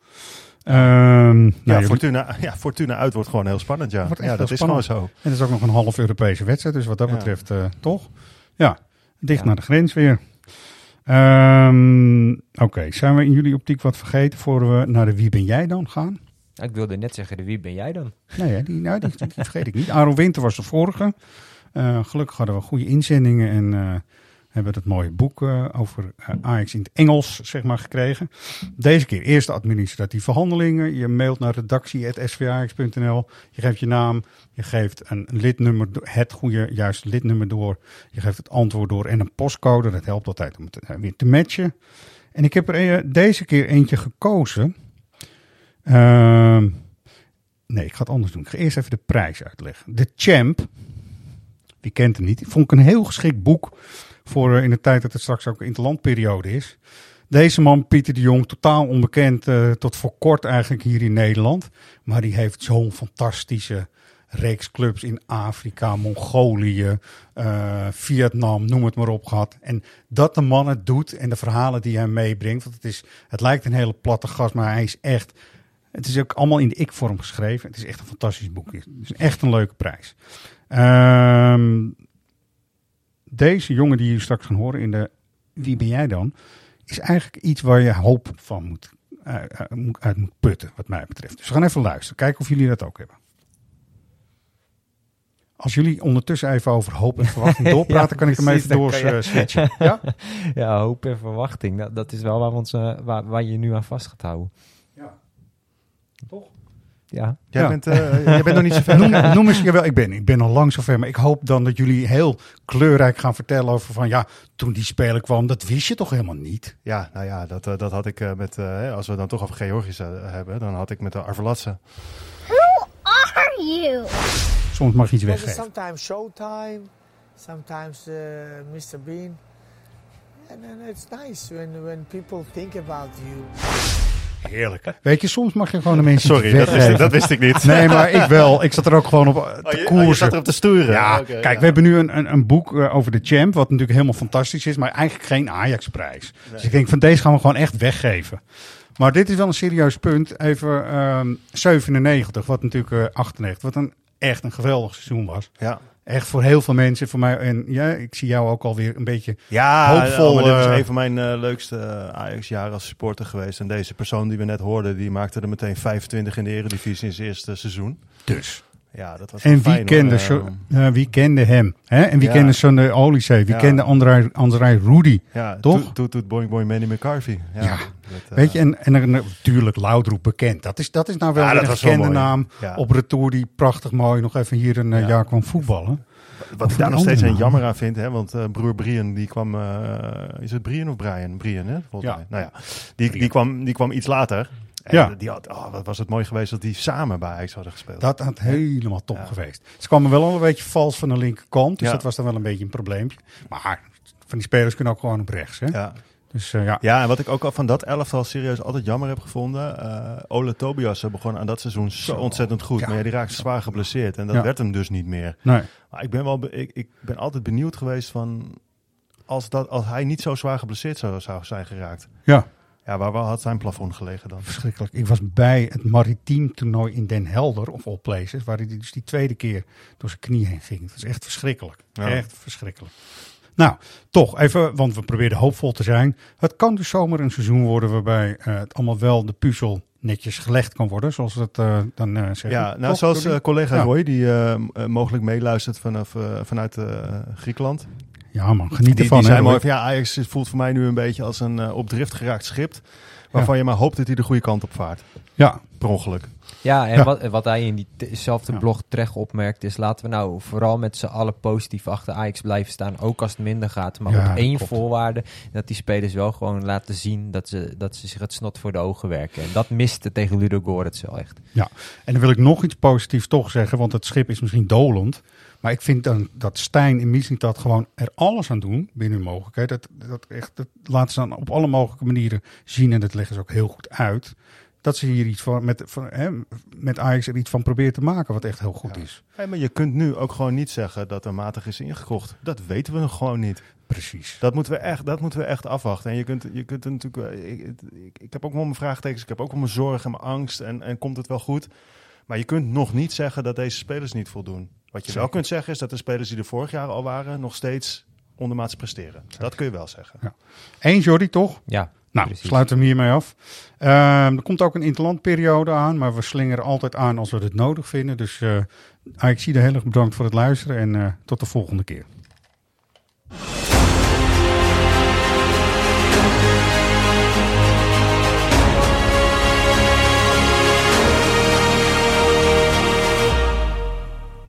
S5: Ehm, nou,
S6: Ja,
S5: jullie-
S6: Fortuna, ja, Fortuna uit wordt gewoon heel spannend, ja. Ja, dat is gewoon zo.
S5: En het is ook nog een half Europese wedstrijd, dus wat dat
S6: Ja.
S5: betreft, eh, toch? Ja, dicht
S7: Ja.
S5: naar de grens weer. Ehm, Oké, zijn we in jullie optiek wat vergeten voor we naar de Wie ben jij dan gaan?
S7: ik wilde net zeggen, wie ben jij dan?
S5: Nee, hè, die, nou, die, die vergeet ik niet. Aaron Winter was de vorige. Eh, gelukkig hadden we goede inzendingen en eh, hebben het mooie boek eh, over eh, Ajax in het Engels zeg maar, gekregen. Deze keer eerst administratieve handelingen. Je mailt naar redactie.svax.nl. Je geeft je naam, je geeft een lidnummer, het goede juiste lidnummer door. Je geeft het antwoord door en een postcode. Dat helpt altijd om het eh, weer te matchen. En ik heb er deze keer eentje gekozen. Ehm Nee, ik ga het anders doen. Ik ga eerst even de prijs uitleggen. De Champ, wie kent hem niet, vond ik een heel geschikt boek voor eh, in de tijd dat het straks ook interlandperiode is. Deze man, Pieter de Jong, totaal onbekend eh, tot voor kort eigenlijk hier in Nederland. Maar die heeft zo'n fantastische reeks clubs in Afrika, Mongolië, eh, Vietnam, noem het maar op gehad. En dat de man het doet en de verhalen die hij meebrengt. Want het, is, het lijkt een hele platte gast, maar hij is echt het is ook allemaal in de ik-vorm geschreven. Het is echt een fantastisch boek. Het is echt een leuke prijs. Ehm, deze jongen die jullie straks gaan horen in de Wie ben jij dan? Is eigenlijk iets waar je hoop van moet, eh, eh, moet- uit moet putten, wat mij betreft. Dus we gaan even luisteren. Kijken of jullie dat ook hebben. Als jullie ondertussen even over hoop en verwachting doorpraten,
S7: Ja,
S5: kan ik hem even
S7: dan
S5: door
S7: kan je-
S5: eh, switchen. Ja?
S7: ja, hoop en verwachting. Dat, dat is wel waar, ons, eh, waar, waar je nu aan vast gaat houden.
S5: Ja. Toch?
S7: Ja.
S6: Jij,
S5: Ja.
S6: bent, eh, jij bent nog niet zo ver.
S5: Noem, noem eens, jawel, ik ben, ik ben al lang zover, maar ik hoop dan dat jullie heel kleurrijk gaan vertellen over van ja, toen die speler kwam, dat wist je toch helemaal niet?
S6: Ja, nou ja, dat, eh, dat had ik eh, met, eh, hè, als we dan toch over Georgisch hebben, dan had ik met de Arvelatse.
S12: are you?
S5: Soms mag je iets weggeven.
S13: sometimes Showtime, sometimes uh, Mr. Bean. And then it's nice when, when people think about you.
S5: Heerlijk. Weet je, soms mag je gewoon de mensen
S6: Sorry, dat wist, ik,
S5: weggeven.
S6: dat wist ik niet.
S5: Nee, maar ik wel. Ik zat er ook gewoon op eh, te
S6: Oh, je, oh, je
S5: koersen.
S6: zat erop te stoeren.
S5: Ja, kijk,
S6: ja.
S5: we hebben nu een, een, een boek eh, over de champ, wat natuurlijk helemaal fantastisch is, maar eigenlijk geen Ajax-prijs. Dus ik denk van deze gaan we gewoon echt weggeven. Maar dit is wel een serieus punt. Even ehm 97, wat natuurlijk eh 98, wat een echt een geweldig seizoen was.
S6: Ja.
S5: Echt voor heel veel mensen, voor mij. En ja, ik zie jou ook alweer een beetje
S6: Ja,
S5: hoopvol.
S6: maar dit is een van mijn eh, leukste eh, Ajax-jaren als supporter geweest. En deze persoon die we net hoorden, die maakte er meteen 25 in de Eredivisie in zijn eerste seizoen.
S5: Dus.
S6: Ja, dat was
S5: En wie
S6: fijn,
S5: kende, zo, wie kende hem? Hè? En wie
S6: Ja.
S5: kende Sander Olysee? Wie
S6: Ja.
S5: kende André, André Rudy?
S6: ja,
S5: Toch?
S6: Toet, boing, boing, Manny McCarthy. Ja,
S5: Ja.
S6: dat, eh,
S5: Weet je, en, en natuurlijk Loudroep bekend. Dat is, dat is nou wel een
S6: wel mooi.
S5: naam. Op retour die prachtig mooi nog even hier een eh,
S6: Ja.
S5: jaar kwam voetballen.
S6: Wat ik daar nog steeds een jammer aan vind, hè, want eh, broer Brian, die kwam... is het Brian of Brian? Brian, hè? Volgens mij. Nou ja, die, die, kwam, die kwam iets later. En
S5: Ja.
S6: Die had, oh, wat was het mooi geweest dat die samen bij Ajax hadden gespeeld.
S5: Dat had helemaal top geweest. Ze kwamen wel een beetje vals van de linkerkant. Dus
S6: Ja.
S5: dat was dan wel een beetje een probleempje. Maar van die spelers kunnen ook gewoon op rechts. Hè?
S6: Ja.
S5: Dus eh, ja.
S6: Ja, en wat ik ook al van dat elftal serieus altijd jammer heb gevonden. eh Ole Tobias begon aan dat seizoen zo, ontzettend goed.
S5: Ja.
S6: Maar ja, die raakte zwaar geblesseerd. En dat
S5: Ja.
S6: werd hem dus niet meer.
S5: Nee.
S6: Maar ik ben, wel, ik, ik ben altijd benieuwd geweest van... Als, dat, als hij niet zo zwaar geblesseerd zou, zou zijn geraakt.
S5: Ja.
S6: Ja, waar, waar had zijn plafond gelegen dan?
S5: Verschrikkelijk. Ik was bij het maritiem toernooi in Den Helder, of all places, waar hij dus die tweede keer door zijn knie heen ging. Dat is echt verschrikkelijk.
S6: Ja.
S5: Echt verschrikkelijk. Nou, toch even, want we probeerden hoopvol te zijn. Het kan dus zomaar een seizoen worden waarbij eh, het allemaal wel de puzzel netjes gelegd kan worden, zoals het eh, dan eh zeggen.
S6: Ja, nou,
S5: Toch,
S6: zoals collega. Roy, die mogelijk meeluistert vanaf, vanuit Griekenland.
S5: Ja man, geniet
S6: die,
S5: ervan.
S6: Die zei van, ja, Ajax voelt voor mij nu een beetje als een eh, op drift geraakt schip. Waarvan je maar hoopt dat hij de goede kant op vaart.
S5: Ja.
S6: Per ongeluk.
S7: Ja, en
S5: Ja.
S7: Wat, wat hij in diezelfde
S5: Ja.
S7: blog terecht opmerkt is... laten we nou vooral met z'n allen positief achter Ajax blijven staan... ook als het minder gaat. Maar
S5: Ja,
S7: op één
S5: klopt.
S7: voorwaarde... dat die spelers wel gewoon laten zien... dat ze, dat ze zich het snot voor de ogen werken. En dat miste tegen Ludo Goretz wel echt.
S5: Ja, en dan wil ik nog iets positiefs toch zeggen, want het schip is misschien dolend. Maar ik vind dan dat Stijn en Mislintat gewoon er alles aan doen binnen hun mogelijkheid. Dat, dat, echt, dat laten ze dan op alle mogelijke manieren zien en dat leggen ze ook heel goed uit. Dat ze hier iets van, met, van, hè, met Ajax er iets van proberen te maken wat echt heel goed is.
S6: Hey, maar je kunt nu ook gewoon niet zeggen dat er matig is ingekocht. Dat weten we nog gewoon niet.
S5: Precies.
S6: Dat moeten we echt, dat moeten we echt afwachten. En je kunt, je kunt natuurlijk. Ik, ik, ik heb ook wel mijn vraagtekens. Ik heb ook wel mijn zorgen en mijn angst. En, en komt het wel goed? Maar je kunt nog niet zeggen dat deze spelers niet voldoen. Wat je wel kunt zeggen is dat de spelers die er vorig jaar al waren, nog steeds ondermaats presteren. Dat kun je wel zeggen.
S5: Ja. Eén Jordi toch?
S7: Ja,
S5: Nou,
S7: precies.
S5: sluiten we hem hiermee af. Ehm, er komt ook een interlandperiode aan, maar we slingeren altijd aan als we het nodig vinden. Dus eh Ajax zie heel erg bedankt voor het luisteren en eh, tot de volgende keer.